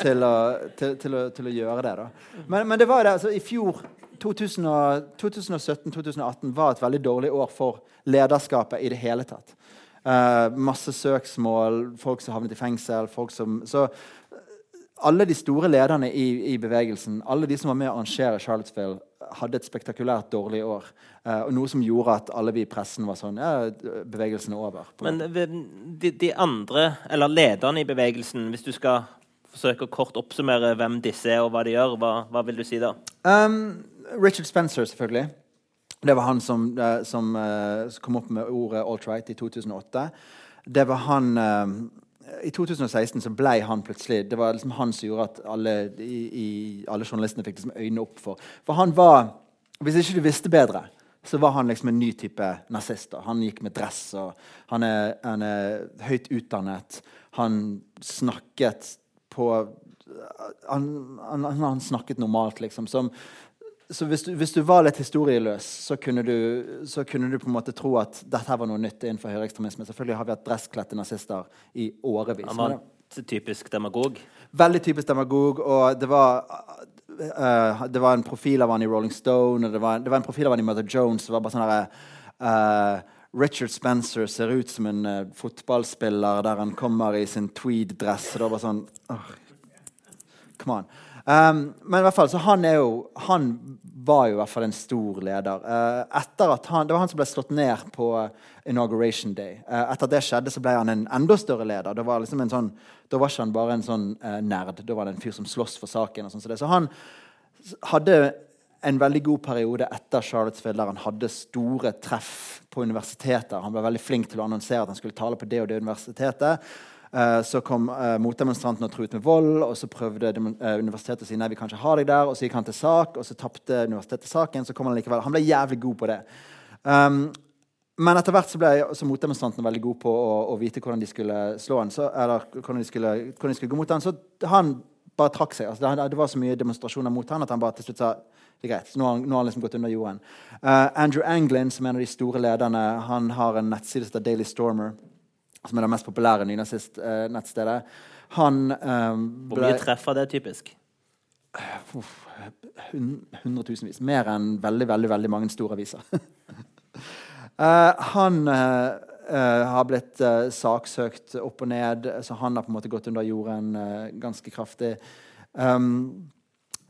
til å, til, til å, til å gjøre det. da. Men, men, det var det, altså i fjor, 2017-2018, var et veldig dårlig år for lederskapet i det hele tatt. Uh, masse søksmål, folk som havnet i fengsel. Som, så alle de store lederne i, i, bevegelsen, alle de som var med å arrangere Charlottesville, hadde et spektakulært dårlig år. Uh, og Noe som gjorde at alle vi i pressen var sånn Ja, bevegelsen er over. Men de, de, andre, eller lederne i bevegelsen, hvis du skal forsøke å kort oppsummere hvem disse er og hva de gjør, hva, hva vil du si da? Um, Richard Spencer, selvfølgelig. Det var han som, uh, som uh, kom opp med ordet alt-right i 2008. Det var han uh, I 2016 så ble han plutselig Det var liksom han som gjorde at alle, i, i, alle journalistene fikk liksom øynene opp for For han var Hvis ikke du visste bedre, så var han liksom en ny type nazist. Han gikk med dress, og han er, han er høyt utdannet. Han snakket på han, han, han, snakket normalt, liksom. Som, så hvis du, hvis du, var litt historieløs, så kunne, du, så kunne, du, på en måte tro at dette var noe nytt innenfor høyreekstremisme. Selvfølgelig har vi hatt dresskledte nazister i årevis. Han var typisk demagog? Veldig typisk demagog. Og det var, uh, det var en profil av han i Rolling Stone, og det var, det var en profil av han i Mother Jones. Det var bare sånn herre uh, Richard Spencer ser ut som en uh, fotballspiller der han kommer i sin tweed-dress. Det var sånn oh, Come on. Um, men i hvert fall, så han, er jo, han var jo i hvert fall en stor leder. Uh, etter at han, Det var han som ble slått ned på inauguration day. Uh, etter at det skjedde, så ble han en enda større leder. Det var liksom en sånn, da var ikke han bare en sånn nerd. Da var det en fyr som sloss for saken. og sånn så, så han hadde en veldig god periode etter Charlottesville der han hadde store treff på universiteter. Han ble veldig flink til å annonsere at han skulle tale på det og det universitetet. Eh, så kom uh, motdemonstrantene og truet med vold. og Så prøvde uh, universitetet å si nei, vi kan ikke ha deg der. og Så gikk han til sak, og så tapte universitetet saken. så kom Han likevel. Han ble jævlig god på det. Um, men etter hvert så ble så motdemonstrantene veldig gode på å, å, vite hvordan de skulle slå han, så, eller hvordan de, skulle, hvordan de skulle gå mot han. Så han bare trakk seg. Altså, det, det, var så mye demonstrasjoner mot han at han bare til slutt sa det er greit. Nå har, nå har han liksom gått under jorden. Uh, Andrew Anglin, som er en av de store lederne, han har en nettside som heter Daily Stormer som er det mest populære nynazist-nettstedet. Han um, Hvor mye treffer det typisk? Hundretusenvis. Mer enn veldig veldig, veldig mange store aviser. uh, han uh, uh, har blitt saksøkt opp og ned, så han har på en måte gått under jorden ganske kraftig. Um,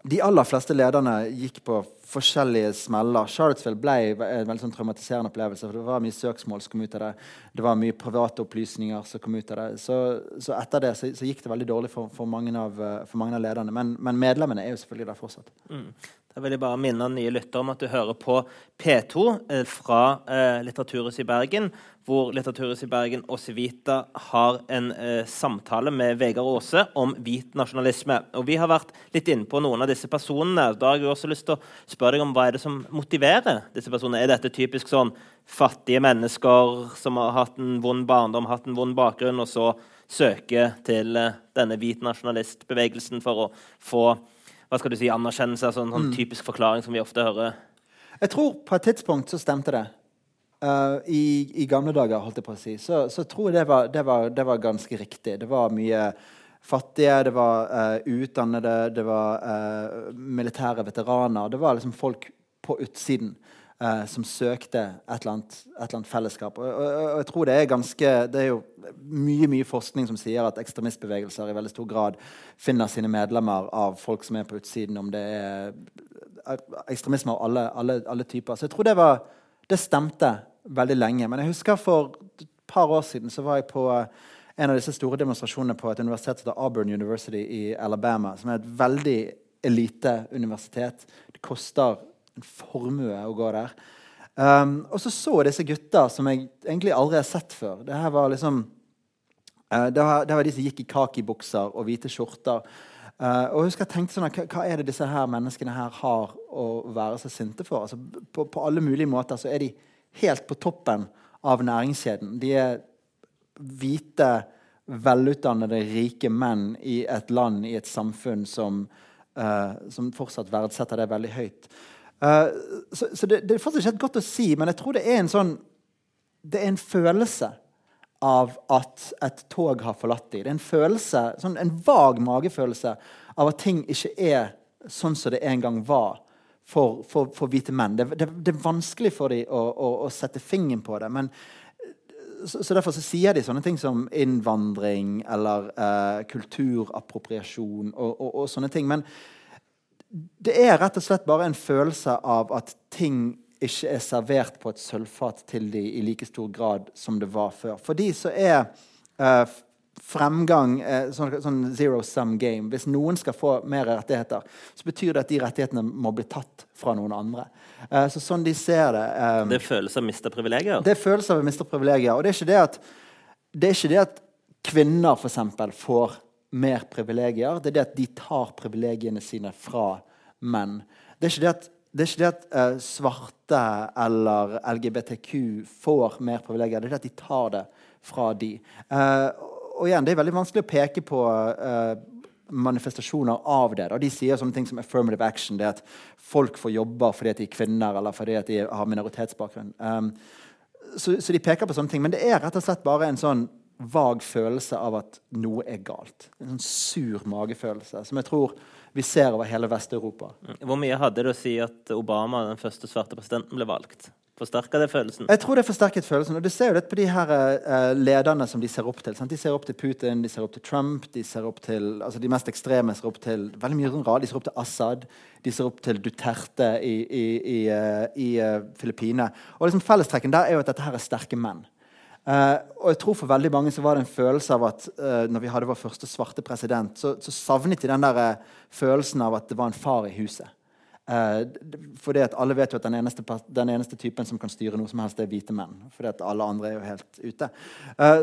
de aller fleste lederne gikk på forskjellige smeller. Charlottesville ble en veldig sånn traumatiserende opplevelse. for Det var mye søksmål som kom ut av det. Det var mye private opplysninger som kom ut av det. Så, så etter det så, så, gikk det veldig dårlig for, for, mange, av, for mange, av, lederne. Men, men, medlemmene er jo selvfølgelig der fortsatt. Mm. Da vil jeg bare minne nye lyttere om at du hører på P2 eh, fra eh, Litteraturhuset i Bergen, hvor Litteraturhuset i Bergen og Civita har en eh, samtale med Vegard Aase om hvit nasjonalisme. Og Vi har vært litt inne på noen av disse personene. Da har jeg også lyst til å spørre deg om Hva er det som motiverer disse personene? Er dette typisk sånn fattige mennesker som har hatt en vond barndom, hatt en vond bakgrunn, og så søker til eh, denne hvit nasjonalistbevegelsen for å få hva skal du si, anerkjennelse, altså en sånn mm. typisk forklaring som vi ofte hører? Jeg tror på et tidspunkt så stemte det. Uh, i, i, gamle dager, holdt jeg på å si, så, så tror jeg det var, det, var, det var, ganske riktig. Det var mye fattige, det var uh, utdannede, det var uh, militære veteraner. Det var liksom folk på utsiden uh, som søkte et eller annet, et eller annet fellesskap. Og, og, og, jeg tror det er ganske Det er jo mye mye forskning som sier at ekstremistbevegelser i veldig stor grad finner sine medlemmer av folk som er på utsiden, om det er eh, ekstremisme av alle, alle, alle typer. Så jeg tror det, var, det stemte veldig lenge. Men jeg husker for et par år siden så var jeg på en av disse store demonstrasjonene på et universitet som heter Auburn University i Alabama, som er et veldig elite universitet. Det koster en formue å gå der. Um, og så så disse gutta som jeg egentlig aldri har sett før. Det her var liksom uh, det, var, det, var, de som gikk i kakibukser og hvite skjorter. Uh, og husker jeg tenkte sånn, hva, hva, er det disse her menneskene her har å være så sinte for? Altså, på, på, alle mulige måter så er de helt på toppen av næringskjeden. De er hvite, velutdannede, rike menn i et land, i et samfunn som, uh, som fortsatt verdsetter det veldig høyt. Uh, så, så det, det, er fortsatt ikke helt godt å si, men jeg tror det er en sånn Det er en følelse av at et tog har forlatt dem. Det er en følelse, sånn, en vag magefølelse av at ting ikke er sånn som det en gang var for, for, for hvite menn. Det, det, det, er vanskelig for dem å, å, å sette fingeren på det. men så, så, Derfor så sier de sånne ting som innvandring eller eh, kulturappropriasjon og, og, og, sånne ting. Men det er rett og slett bare en følelse av at ting ikke er servert på et sølvfat til de i like stor grad som det var før. For de så er eh, fremgang eh, sånn, sånn, zero sum game. Hvis noen skal få mer rettigheter, så betyr det at de rettighetene må bli tatt fra noen andre. Eh, så sånn de ser det um, Det føles av å miste privilegier? Det føles av å miste privilegier. Og det er ikke det at, det er ikke det at kvinner for eksempel, får mer privilegier. Det er det at de tar privilegiene sine fra menn. Det er ikke det at, det ikke det at uh, svarte eller LGBTQ får mer privilegier. Det er det at de tar det fra de. Uh, og igjen, Det er veldig vanskelig å peke på uh, manifestasjoner av det. Da. De sier sånne ting som affirmative action. det at Folk får jobber fordi de er kvinner eller fordi de har minoritetsbakgrunn. Um, så, så, de peker på sånne ting. Men det er rett og slett bare en sånn vag følelse av at noe er galt. En sånn sur magefølelse som jeg tror vi ser over hele Vest-Europa. Hvor mye hadde det å si at Obama, den første svarte presidenten, ble valgt? Forsterka det følelsen? Jeg tror det forsterket følelsen. Og du ser jo det på de her uh, lederne som de ser opp til. Sant? De ser opp til Putin, de ser opp til Trump, de ser opp til altså de mest ekstreme ser opp til veldig mye rad. De ser opp til Assad, de ser opp til Duterte i, i, i, uh, i uh, Filippinene. Og liksom Fellestrekken der er jo at dette her er sterke menn. Uh, og jeg tror For veldig mange så var det en følelse av at eh, når vi hadde vår første svarte president, så, så savnet de den der eh, følelsen av at det var en far i huset. fordi at alle vet jo at den eneste, den eneste, typen som kan styre noe som helst, er hvite menn. Fordi at alle andre er jo helt ute.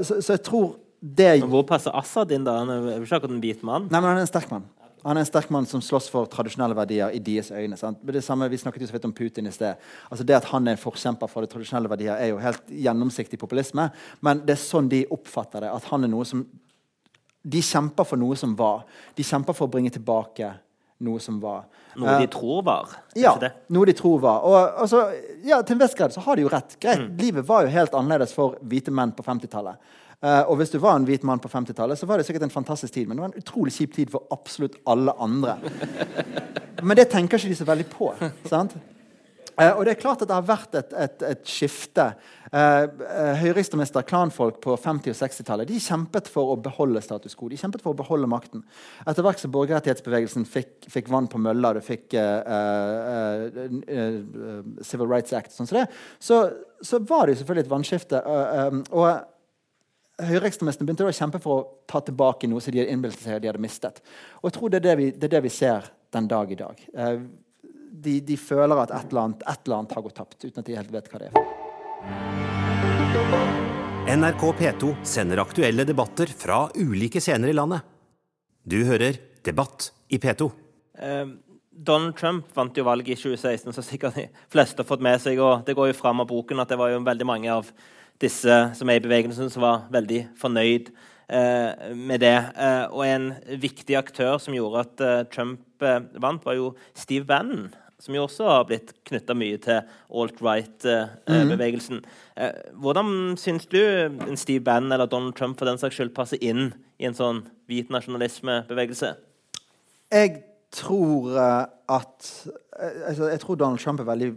Så, så, jeg tror det Hvor passer Assad inn? da? Han er ikke akkurat en hvit mann. Nei, men han er en sterk mann. Han er en sterk mann som slåss for tradisjonelle verdier i deres øyne. Sant? Det samme, vi snakket jo så vidt om Putin i sted. Altså Det at han er en forkjemper for de tradisjonelle verdier, er jo helt gjennomsiktig populisme. Men det er sånn de oppfatter det. At han er noe som De kjemper for noe som var. De kjemper for å bringe tilbake noe som var. Noe de uh, tror var? Ja. Noe de tror var. Og altså, ja, Til en viss grad så har de jo rett. Greit, mm. Livet var jo helt annerledes for hvite menn på 50-tallet. Uh, og hvis du var en hvit mann på 50-tallet, så var det sikkert en fantastisk tid. Men det var en utrolig kjip tid for absolutt alle andre. men det tenker ikke de så veldig på. sant? Eh, og det er klart at det har vært et, et, et skifte. Eh, eh Høyreekstremister, klanfolk på 50- og 60-tallet de kjempet for å beholde status quo. De kjempet for å beholde makten. Etter hvert som borgerrettighetsbevegelsen fikk, fikk vann på mølla, du fikk eh, eh, eh, Civil Rights Act, sånn som det, så, så, var det jo selvfølgelig et vannskifte. og Høyreekstremistene begynte å kjempe for å ta tilbake noe som de hadde innbilt seg de hadde mistet. Og jeg tror det er det vi, det er det vi ser den dag i dag de, de, føler at et eller, annet, et eller, annet, har gått tapt, uten at de helt vet hva det er. NRK P2 sender aktuelle debatter fra ulike scener i landet. Du hører Debatt i P2. Eh, Donald Trump vant jo valget i 2016, så sikkert de fleste har fått med seg. og Det går jo fram av boken at det var jo veldig mange av disse som er i bevegelsen, som var veldig fornøyd eh, med det. Eh, og en viktig aktør som gjorde at eh, Trump eh, vant, var jo Steve Bannon som jo også har blitt knytta mye til alt-right-bevegelsen. Eh, mm. hvordan syns du en Steve Bannon eller Donald Trump for den saks skyld passer inn i en sånn hvit nasjonalismebevegelse? Jeg tror at altså, Jeg tror Donald Trump er veldig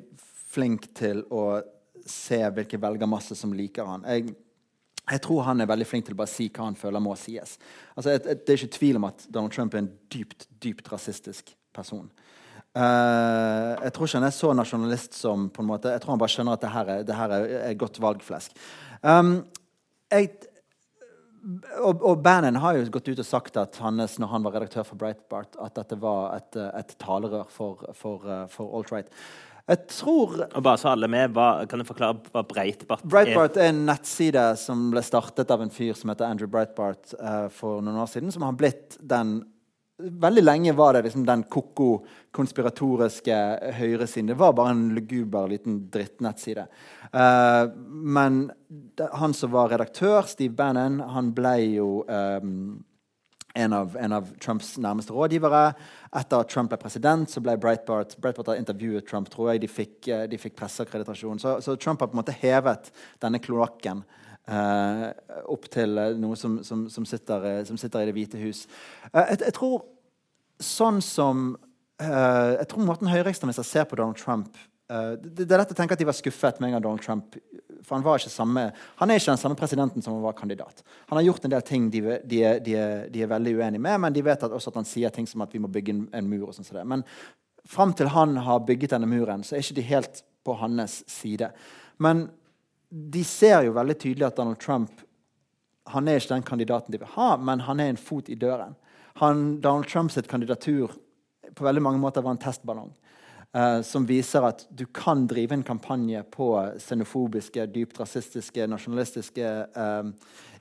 flink til å se hvilke velgermasse som liker han. Jeg, jeg tror han er veldig flink til å bare si hva han føler må sies. Altså, et, et, det er ikke tvil om at Donald Trump er en dypt, dypt rasistisk person. Uh, jeg tror ikke han er så nasjonalist som på en måte, Jeg tror han bare skjønner at det her er, det her er godt valgflesk. Um, jeg, og, og Bannon har jo gått ut og sagt at hans, når han var redaktør for Breitbart, at dette var et, et talerør for, for, for alt-right. Jeg tror bare så alle med, hva, Kan du forklare hva Breitbart er? Breitbart er en nettside som ble startet av en fyr som heter Andrew Breitbart uh, for noen år siden, som har blitt den Veldig lenge var det liksom den ko-ko konspiratoriske høyresiden. Det var bare en luguber liten drittnettside. Uh, men han som var redaktør, Steve Bannon, han ble jo um, en, av, en, av, Trumps nærmeste rådgivere. Etter at Trump ble president, så ble Breitbart Breitbart intervjuet Trump, tror jeg. De fikk, eh, de fikk presseakkreditasjon. Så, så, Trump har på en måte hevet denne kloakken. eh, opp til uh, noe som, som, som, sitter, uh, som, sitter, i Det hvite hus. Jeg, jeg, tror sånn som Jeg tror måten høyreekstremister ser på Donald Trump det, det, er lett å tenke at de var skuffet med en gang Donald Trump for han, var ikke samme, han er ikke den samme presidenten som han var kandidat. Han har gjort en del ting de, de, de, de er veldig uenige med, men de vet at også at han sier ting som at vi må bygge en, en mur. og sånt som. Men fram til han har bygget denne muren, så er ikke de helt på hans side. Men de ser jo veldig tydelig at Donald Trump han er ikke den kandidaten de vil ha, men han er en fot i døren. Han, Donald Trumps kandidatur på veldig mange måter var en testballong. Uh, som viser at du kan drive en kampanje på xenofobiske, dypt rasistiske, nasjonalistiske uh,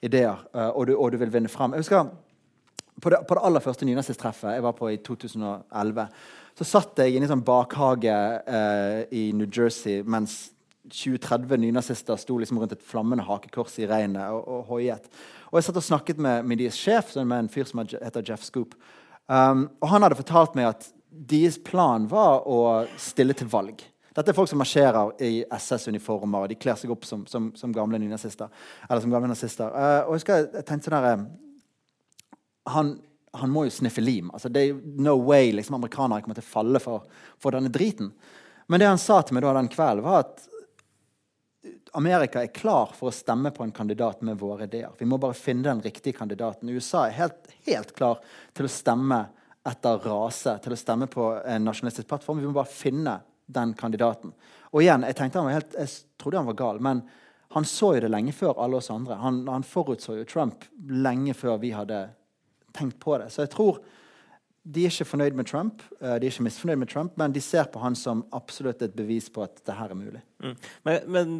ideer, uh, og, du, og, du, vil vinne fram. Jeg husker På det, på det aller første nynazisttreffet jeg var på i 2011, så satt jeg inne i en sånn bakhage i New Jersey mens 20-30 nynazister sto liksom rundt et flammende hakekors i regnet og, og hoiet. Og jeg satt og snakket med, med deres sjef, med en fyr som heter Jeff Scoop. Um, og han hadde fortalt meg at deres plan var å stille til valg. Dette er folk som marsjerer i SS-uniformer og de kler seg opp som, som, som gamle nynazister. Eller som gamle nazister. Uh, og jeg, husker, jeg tenkte sånn der, han, han, må jo sniffe lim. Altså, det er no way liksom, amerikanere kommer til å falle for, for denne driten. Men det han sa til meg da den kvelden, var at Amerika er klar for å stemme på en kandidat med våre ideer. Vi må bare finne den riktige kandidaten. USA er helt, helt klar til å stemme etter rase, til å stemme på en nasjonalistisk plattform. Vi må bare finne den kandidaten. Og igjen, Jeg tenkte han var helt, jeg trodde han var gal, men han så jo det lenge før alle oss andre. Han, han forutså jo Trump lenge før vi hadde tenkt på det. Så jeg tror de er ikke fornøyd med Trump, eh, de er ikke misfornøyd med Trump, men de ser på han som absolutt et bevis på at det her er mulig. Mm. Men, men,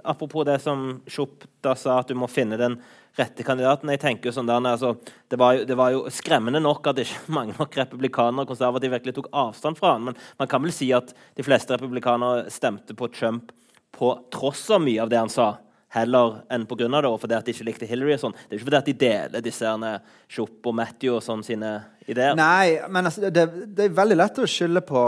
apropos det som Schupp da sa, at du må finne den rette kandidaten. jeg tenker jo sånn der, altså, det, var jo, det, var jo, skremmende nok at ikke mange nok republikanere og konservative virkelig tok avstand fra han, men man kan vel si at de fleste republikanere stemte på Trump på tross av mye av det han sa heller enn pga. det, og fordi at de ikke likte Hillary. og sånn. Det er ikke fordi at de deler disse Chop og Matthew og sånn sine ideer. Nei, men altså, det, det, er veldig lett å skylde på,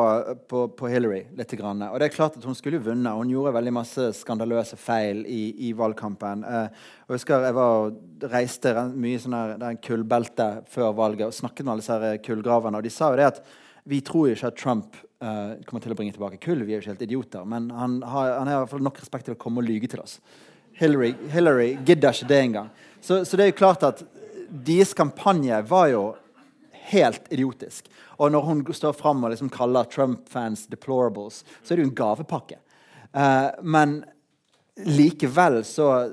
på, på Hillary litt. Grann. Og det er klart at Hun skulle jo vunnet. Hun gjorde veldig masse skandaløse feil i, i valgkampen. Eh, jeg husker jeg var, reiste mye sånn her, kullbelte før valget og snakket med alle disse kullgraverne. Og de sa jo det at vi tror ikke at Trump uh, kommer til å bringe tilbake kull. Vi er jo ikke helt idioter. Men han har, han har i hvert fall nok respekt til å komme og lyge til oss. Hillary, Hillary gidder ikke det engang. Så, så det er jo klart at deres kampanje var jo helt idiotisk. Og når hun står fram og liksom kaller Trump-fans 'deplorables', så er det jo en gavepakke. Uh, men likevel så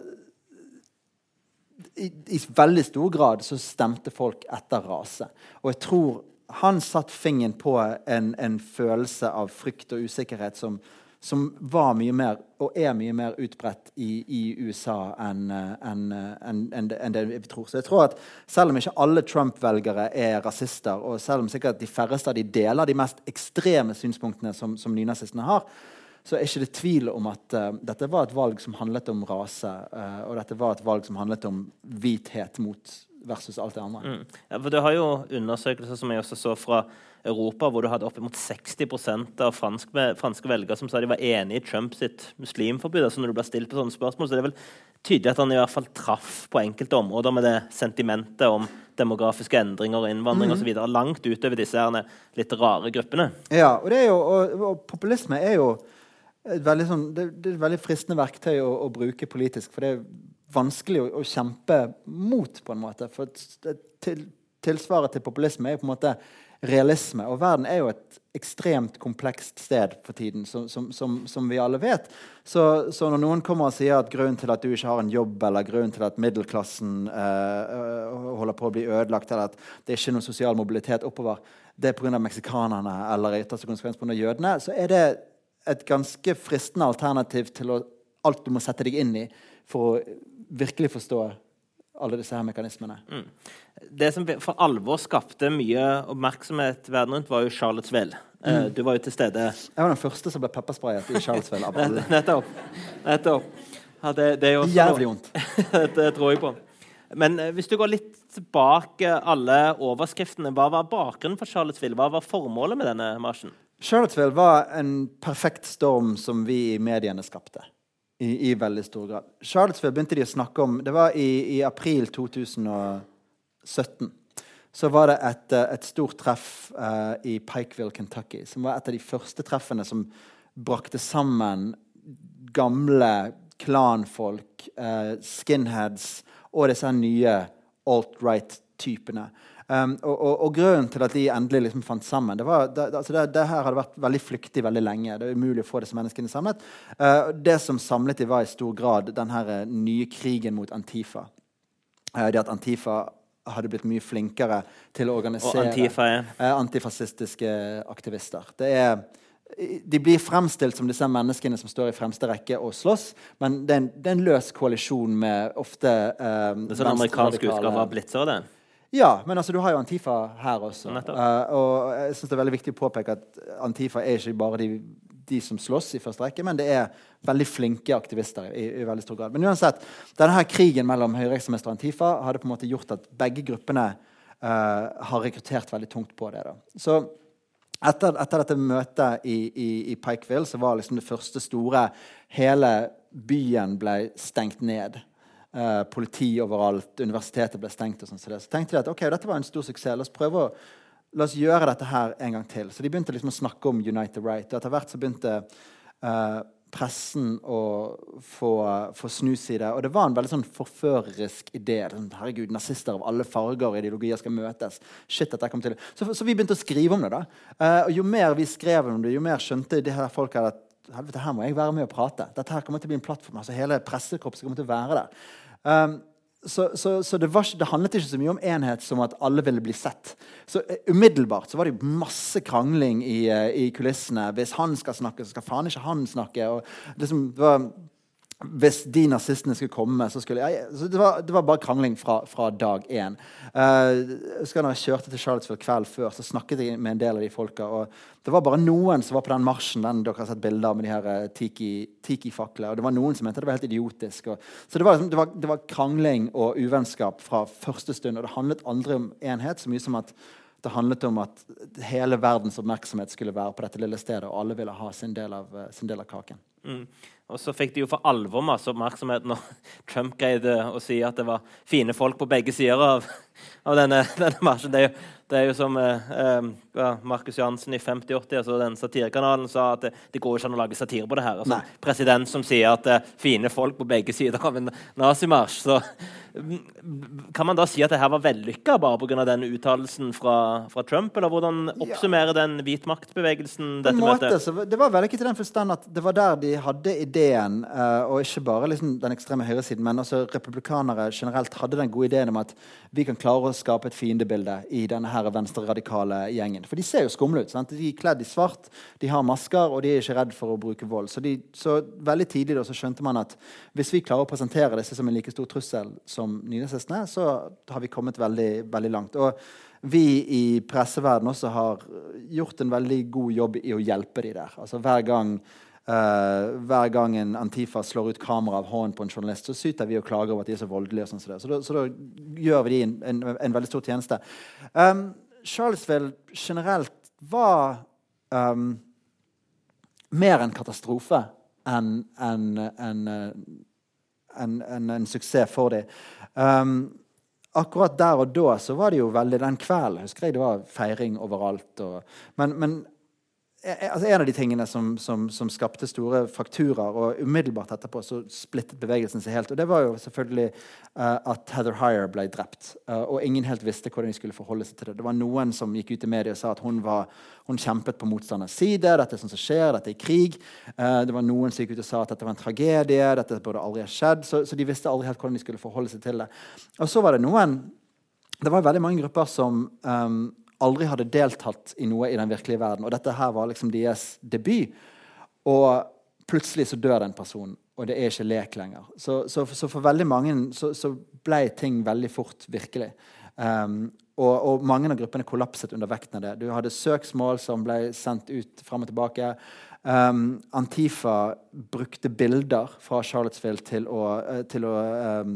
i, i, veldig stor grad så stemte folk etter rase. Og jeg tror han satte fingeren på en, en følelse av frykt og usikkerhet som, som, var mye mer, og er mye mer utbredt i, i USA enn en, en, en, det vi tror. Så jeg tror at Selv om ikke alle Trump-velgere er rasister, og selv om sikkert de færreste av de deler de mest ekstreme synspunktene som, som nynazistene har, så er ikke det tvil om at uh, dette var et valg som handlet om rase. Uh, og dette var et valg som handlet om hvithet mot versus alt det andre. Mm. Ja, for Du har jo undersøkelser som jeg også så fra Europa, hvor du hadde oppimot 60% av franske, franske velgere som sa de var enig i Trump sitt muslimforbud. altså når du ble stilt på sånne spørsmål, så det er vel tydelig at han i hvert fall traff på enkelte områder med det sentimentet om demografiske endringer og innvandring mm. osv. langt utover disse her litt rare gruppene. Ja, og, det jo, og, og populisme er jo et veldig, sånn, det, det, er et veldig fristende verktøy å, å, bruke politisk. For det er vanskelig å, å kjempe mot, på en måte. For til, tilsvaret til populisme er jo på en måte realisme. Og verden er jo et ekstremt komplekst sted for tiden, som, som, som, som vi alle vet. Så, så, når noen kommer og sier at grunnen til at du ikke har en jobb, eller grunnen til at middelklassen eh, holder på å bli ødelagt, eller at det er ikke noen sosial mobilitet oppover, det er pga. meksikanerne eller i ytterste konsekvens pga. jødene, så er det et ganske fristende alternativ til å, alt du må sette deg inn i for å virkelig forstå alle disse her mekanismene. Mm. Det som for alvor skapte mye oppmerksomhet verden rundt, var jo Charlottesville. Eh, mm. Du var jo til stede Jeg var den første som ble peppersprayet i Charlottesville. Nettopp. Nettopp. Ja, det, det er Jævlig vondt. det tror jeg på. Men eh, hvis du går litt tilbake alle overskriftene, hva var bakgrunnen for Charlottesville? Hva var formålet med denne marsjen? Charlottesville var en perfekt storm som vi i mediene skapte. I, i veldig stor grad. Charlottesville begynte de å snakke om Det var i, i april 2017. Så var det et, eh, et stort treff uh, i Pikeville, Kentucky, som var et av de første treffene som brakte sammen gamle klanfolk, uh, skinheads og disse nye alt-right-typene. Um, og, og, og, grunnen til at de endelig liksom fant sammen det, var, det, altså det, det, her hadde vært veldig flyktig veldig lenge. Det er umulig å få disse menneskene samlet. Uh, det som samlet de var i stor grad den her uh, nye krigen mot Antifa. Uh, det at Antifa hadde blitt mye flinkere til å organisere antifa, ja. antifascistiske aktivister. Det er de blir fremstilt som disse menneskene som står i fremste rekke og slåss, men det er en, det er en løs koalisjon med ofte eh, Det er sånn amerikansk utgave av Blitzer? det? Ja, men altså, du har jo Antifa her også. Uh, og jeg synes det er veldig viktig å påpeke at Antifa er ikke bare de, de som slåss i første rekke, men det er veldig flinke aktivister i, i veldig stor grad. Men uansett, denne her krigen mellom høyreekstremister og Antifa hadde på en måte gjort at begge gruppene uh, har rekruttert veldig tungt på det. Da. Så etter, etter, dette møtet i, i, i Pikeville så var liksom det første store Hele byen ble stengt ned. Uh, politi overalt, universitetet ble stengt. og sånn så, så tenkte de at ok, dette var en stor suksess. La oss prøve å la oss gjøre dette her en gang til. Så de begynte liksom å snakke om United Right. Og etter hvert så begynte uh, pressen å få, få snus i det. Og det var en veldig sånn forførerisk idé. Sånn, herregud, Nazister av alle farger og ideologier skal møtes. Shit, dette kom til. Så, så vi begynte å skrive om det. da. Uh, og Jo mer vi skrev om det, jo mer skjønte de her folka at helvete, her må jeg være med og prate. Dette her kommer til å bli en plattform. altså Hele pressekorpset kommer til å være der. Um, så, så, så det, var, det, handlet ikke så mye om enhet som at alle ville bli sett. Så uh, Umiddelbart så var det masse krangling i, uh, i, kulissene. Hvis han skal snakke, så skal faen ikke han snakke. Og liksom, det var hvis de nazistene skulle komme så skulle jeg, så det, var, det var bare krangling fra, fra dag én. Uh, jeg når jeg kjørte til Charlottesville kveld før, så snakket jeg med en del av de folka. Og det var bare noen som var på den marsjen den dere har sett bilder av med de her uh, tiki-faklene. og det var noen som mente det var helt idiotisk. Og, så det var, liksom, det, var, det var, krangling og uvennskap fra første stund. Og det handlet aldri om enhet så mye som at det handlet om at hele verdens oppmerksomhet skulle være på dette lille stedet, og alle ville ha sin del av, uh, sin del av kaken. Mm. Og så fikk de jo for alvor masse oppmerksomhet når Trump greide å si at det var fine folk på begge sider av, av denne, denne marsjen. Det er, jo, Det er jo som eh, eh, Markus Jansen i 5080, altså den satirekanalen, sa at det, det går ikke an å lage satire på det her. Altså, president som sier at eh, fine folk på begge sider av en nazimarsj. Så mm, kan man da si at det her var vellykka bare pga. den uttalelsen fra, fra, Trump? Eller hvordan oppsummerer den hvitmaktbevegelsen dette måte, møtet? det var vellykket i den forstand at det var der de hadde ideen, uh, og ikke bare liksom, den ekstreme høyresiden, men også republikanere generelt hadde den gode ideen om at vi kan klare å skape et fiendebilde i denne her venstreradikale gjengen. For de ser jo skumle ut. Sant? De er kledd i svart, de har masker, og de er ikke redd for å bruke vold. Så, de, så veldig tidlig da, så skjønte man at hvis vi klarer å presentere disse som en like stor trussel som nynazistene, så har vi kommet veldig, veldig langt. Og vi i presseverdenen også har gjort en veldig god jobb i å hjelpe de der. Altså Hver gang, uh, hver gang en Antifa slår ut kamera av hånden på en journalist, så syter vi og klager over at de er så voldelige. og sånn så, da, så da gjør vi de en, en, en veldig stor tjeneste. Um, Charlottesville generelt var um, mer en katastrofe enn en, en, en, suksess for dem. Um, akkurat der og da så var det jo veldig Den kvelden husker jeg det var feiring overalt. Og, men, men Eh, eh, altså en av de tingene som, som, som, skapte store frakturer, og umiddelbart etterpå så splittet bevegelsen seg helt. Og det var jo selvfølgelig uh, at Heather Hyer ble drept. Uh, og ingen helt visste hvordan de skulle forholde seg til det. Det var noen som gikk ut i media og sa at hun, var, hun kjempet på motstanders side. Dette er sånt som skjer, dette er krig. Uh, det var noen som gikk ut og sa at dette var en tragedie. dette burde aldri ha skjedd. Så, så de visste aldri helt hvordan de skulle forholde seg til det. Og så var det noen det var veldig mange grupper som um, aldri hadde deltatt i noe i den virkelige verden. Og dette her var liksom deres debut. Og plutselig så dør den personen, og det er ikke lek lenger. Så, så, så for veldig mange så, så, ble ting veldig fort virkelig. Um, og, og, mange av gruppene kollapset under vekten av det. Du hadde søksmål som ble sendt ut fram og tilbake. Um, Antifa brukte bilder fra Charlottesville til å, uh, til å um,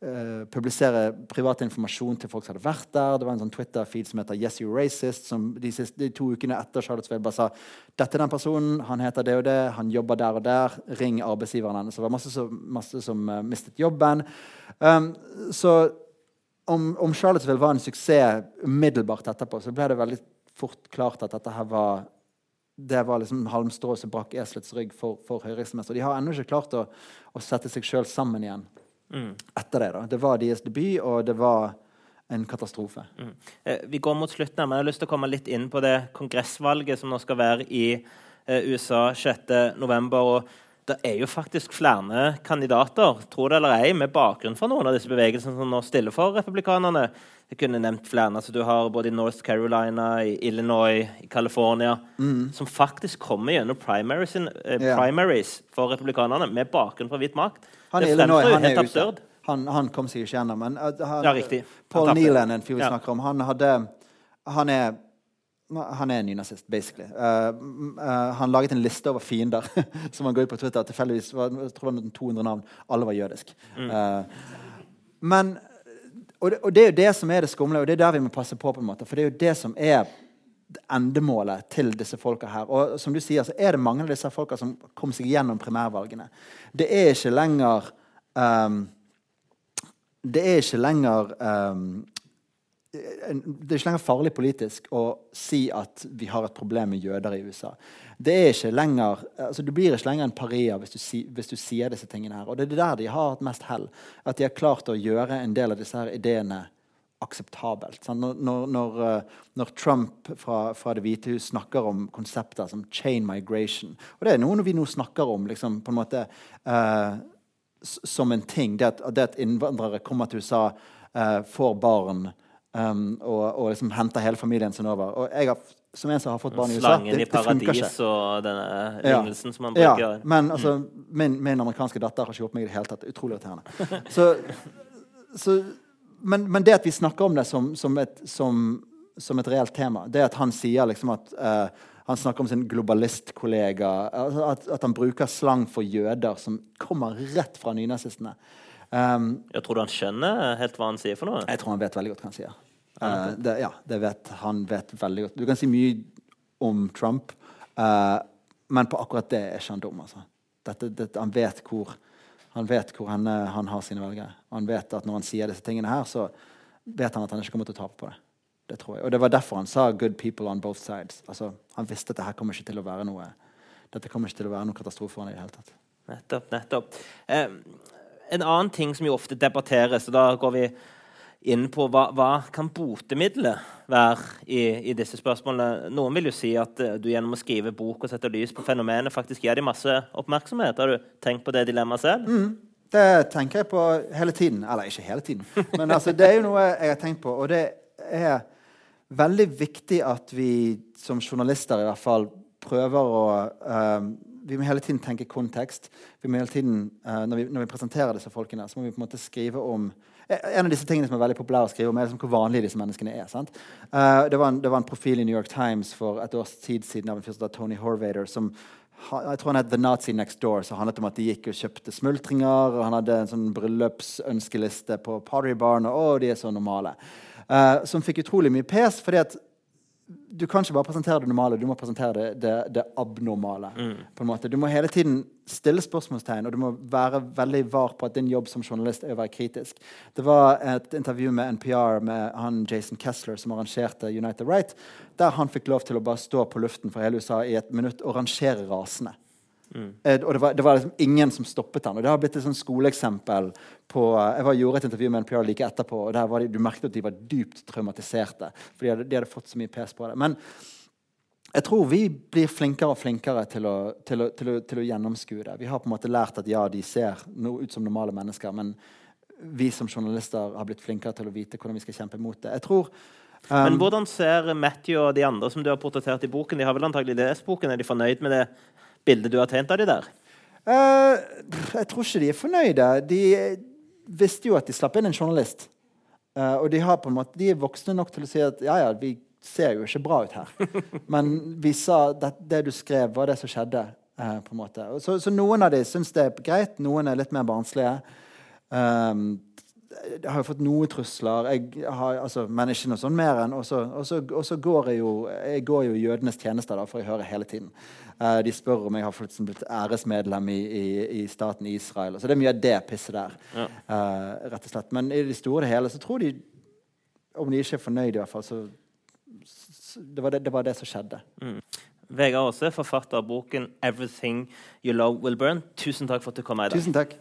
Uh, publisere privat informasjon til folk som hadde vært der. Det var en sånn Twitter-feed som heter Yes You Racist, som de, siste, de to ukene etter Charlottesville bare sa dette er den personen, han heter det og det, han jobber der og der, ring arbeidsgiveren hennes. Det var masse, så, masse som uh, mistet jobben. Um, så om, om, Charlottesville var en suksess umiddelbart etterpå, så ble det veldig fort klart at dette her var det var liksom halmstrået som brakk eselets rygg for, for høyreekstremister. De har ennå ikke klart å, å sette seg sjøl sammen igjen mm. etter det. da. Det var deres debut, og det var en katastrofe. Mm. Eh, vi går mot slutten, men jeg har lyst til å komme litt inn på det kongressvalget som nå skal være i eh, USA 6.11. og det er jo faktisk flere kandidater tror det eller ei, med bakgrunn fra noen av disse bevegelsene som nå stiller for republikanerne. Jeg kunne nevnt flere. altså Du har både i North Carolina, i Illinois, i California mm. Som faktisk kommer gjennom primaries, eh, primaries for republikanerne med bakgrunn fra hvit makt. Han det Illinois, han helt absurd. Han, han, kom seg ikke gjennom. Men uh, han, ja, riktig. Paul Neelan, en fyr vi ja. snakker om, han hadde Han er han er nynazist, basically. Uh, uh, han laget en liste over fiender som han går ut på Twitter. Tilfeldigvis var jeg tror det var 200 navn. Alle var jødisk. Mm. Uh, men og det, og det, er jo det som er det skumle, og det er der vi må passe på. på en måte, For det er jo det som er endemålet til disse folka her. Og som du sier, så er det mange av disse folka som kom seg gjennom primærvalgene. Det er ikke lenger um, Det er ikke lenger um, det er ikke lenger farlig politisk å si at vi har et problem med jøder i USA. Det er ikke lenger, altså Du blir ikke lenger en paria hvis si, hvis du sier disse tingene. her. Og Det er der de har hatt mest hell. At de har klart å gjøre en del av disse her ideene akseptabelt. Når, når, eh, når, Trump fra, fra, Det hvite hus snakker om konsepter som chain migration Og det er noe vi nå snakker om liksom, på en måte uh, som en ting. Det at, det at, innvandrere kommer til USA, uh, får barn um, og, og liksom henter hele familien sin over. Og jeg har som en som har fått barn i USA Slangen det, i paradis og denne lignelsen ja. som man bruker. Ja, men altså, min, min, amerikanske datter har ikke gjort meg i det hele tatt. Utrolig irriterende. Så, så men, men, det at vi snakker om det som, som, et, som, som et, reelt tema, det at han sier liksom at uh, han snakker om sin globalistkollega, altså at, at, han bruker slang for jøder som kommer rett fra nynazistene. Um, jeg tror du han skjønner helt hva han sier for noe? Jeg tror han vet veldig godt hva han sier. Uh, det, ja, det vet han vet veldig godt. Du kan si mye om Trump, uh, men på akkurat det er ikke han dum. Altså. Dette, dette, han vet hvor han vet hvor han, han har sine velgere. Han vet at når han sier disse tingene her, så vet han at han ikke kommer til å tape på det. Det tror jeg. Og det var derfor han sa 'good people on both sides'. Altså, han visste at dette kommer ikke til å være noe dette kommer ikke til å være noen katastrofe for ham i det hele tatt. Nettopp. nettopp. Eh, en annen ting som jo ofte debatteres, og da går vi inn på hva, hva kan botemiddelet være i, i, disse spørsmålene. Noen vil jo si at uh, du gjennom å skrive bok og sette lys på fenomenet faktisk gir dem masse oppmerksomhet. Har du tenkt på det dilemmaet selv? Mm, det tenker jeg på hele tiden. Eller ikke hele tiden, men altså, det er jo noe jeg har tenkt på. Og det er veldig viktig at vi som journalister i hvert fall prøver å um, Vi må hele tiden tenke kontekst. Vi må hele tiden, uh, når, vi, når, vi, presenterer disse folkene, så må vi på en måte skrive om En av disse tingene som er veldig populære å skrive om, er liksom hvor vanlige disse menneskene er. Uh, det, var en, det, var en, profil i New York Times for et års tid siden av en fyr som Tony Horvader, som jeg tror han het The Nazi Next Door. så handlet om at De gikk og kjøpte smultringer. og Han hadde en sånn bryllupsønskeliste på Pottery Barn. og å, de er så normale. Uh, som fikk utrolig mye pes. fordi at du kan ikke bare presentere det normale, du må presentere det, det, det abnormale. Mm. på en måte. Du må hele tiden stille spørsmålstegn, og du må være veldig var på at din jobb som journalist er å være kritisk. Det var et intervju med NPR med han Jason Kessler, som arrangerte United Right, der han fikk lov til å bare stå på luften for hele USA i et minutt og rangere rasene. Mm. Eh, og det var, det var liksom ingen som stoppet han. Og det har blitt et sånn skoleeksempel på Jeg var, gjorde et intervju med NPR like etterpå, og der de, du merket at de var dypt traumatiserte. For de hadde, de hadde fått så mye pes på det. Men jeg tror vi blir flinkere og flinkere til å, til, å, til, å, til å, gjennomskue det. Vi har på en måte lært at ja, de ser no, ut som normale mennesker, men vi som journalister har blitt flinkere til å vite hvordan vi skal kjempe mot det. Jeg tror um, Men hvordan ser Matthew og de andre som du har portrettert i boken? De har vel antagelig lest boken? Er de fornøyd med det bildet du har tjent av de der? Uh, jeg tror ikke de er fornøyde. De visste jo at de slapp inn en journalist. Uh, og de, måte, de, er voksne nok til å si at ja, ja, vi ser jo ikke bra ut her. Men vi sa at det du skrev, var det som skjedde. Uh, på en måte. Så, så, noen av de syns det er greit, noen er litt mer barnslige. Um, jeg har jo fått noen trusler, har, altså, men ikke noe sånn mer enn Og så går jeg jo jeg går jo jødenes tjenester, da, for jeg hører hele tiden. Uh, de spør om jeg har fått blitt æresmedlem i, i, i, staten Israel. Så det er mye av det pisset der. Ja. Uh, rett og slett. Men i det store og hele så tror de, om de ikke er fornøyd, i hvert fall, så, så det, var det, det, var det, som skjedde. Mm. Vegard Aase, forfatter av boken 'Everything You Love Will Burn'. Tusen takk for at du kom her i dag. Tusen takk.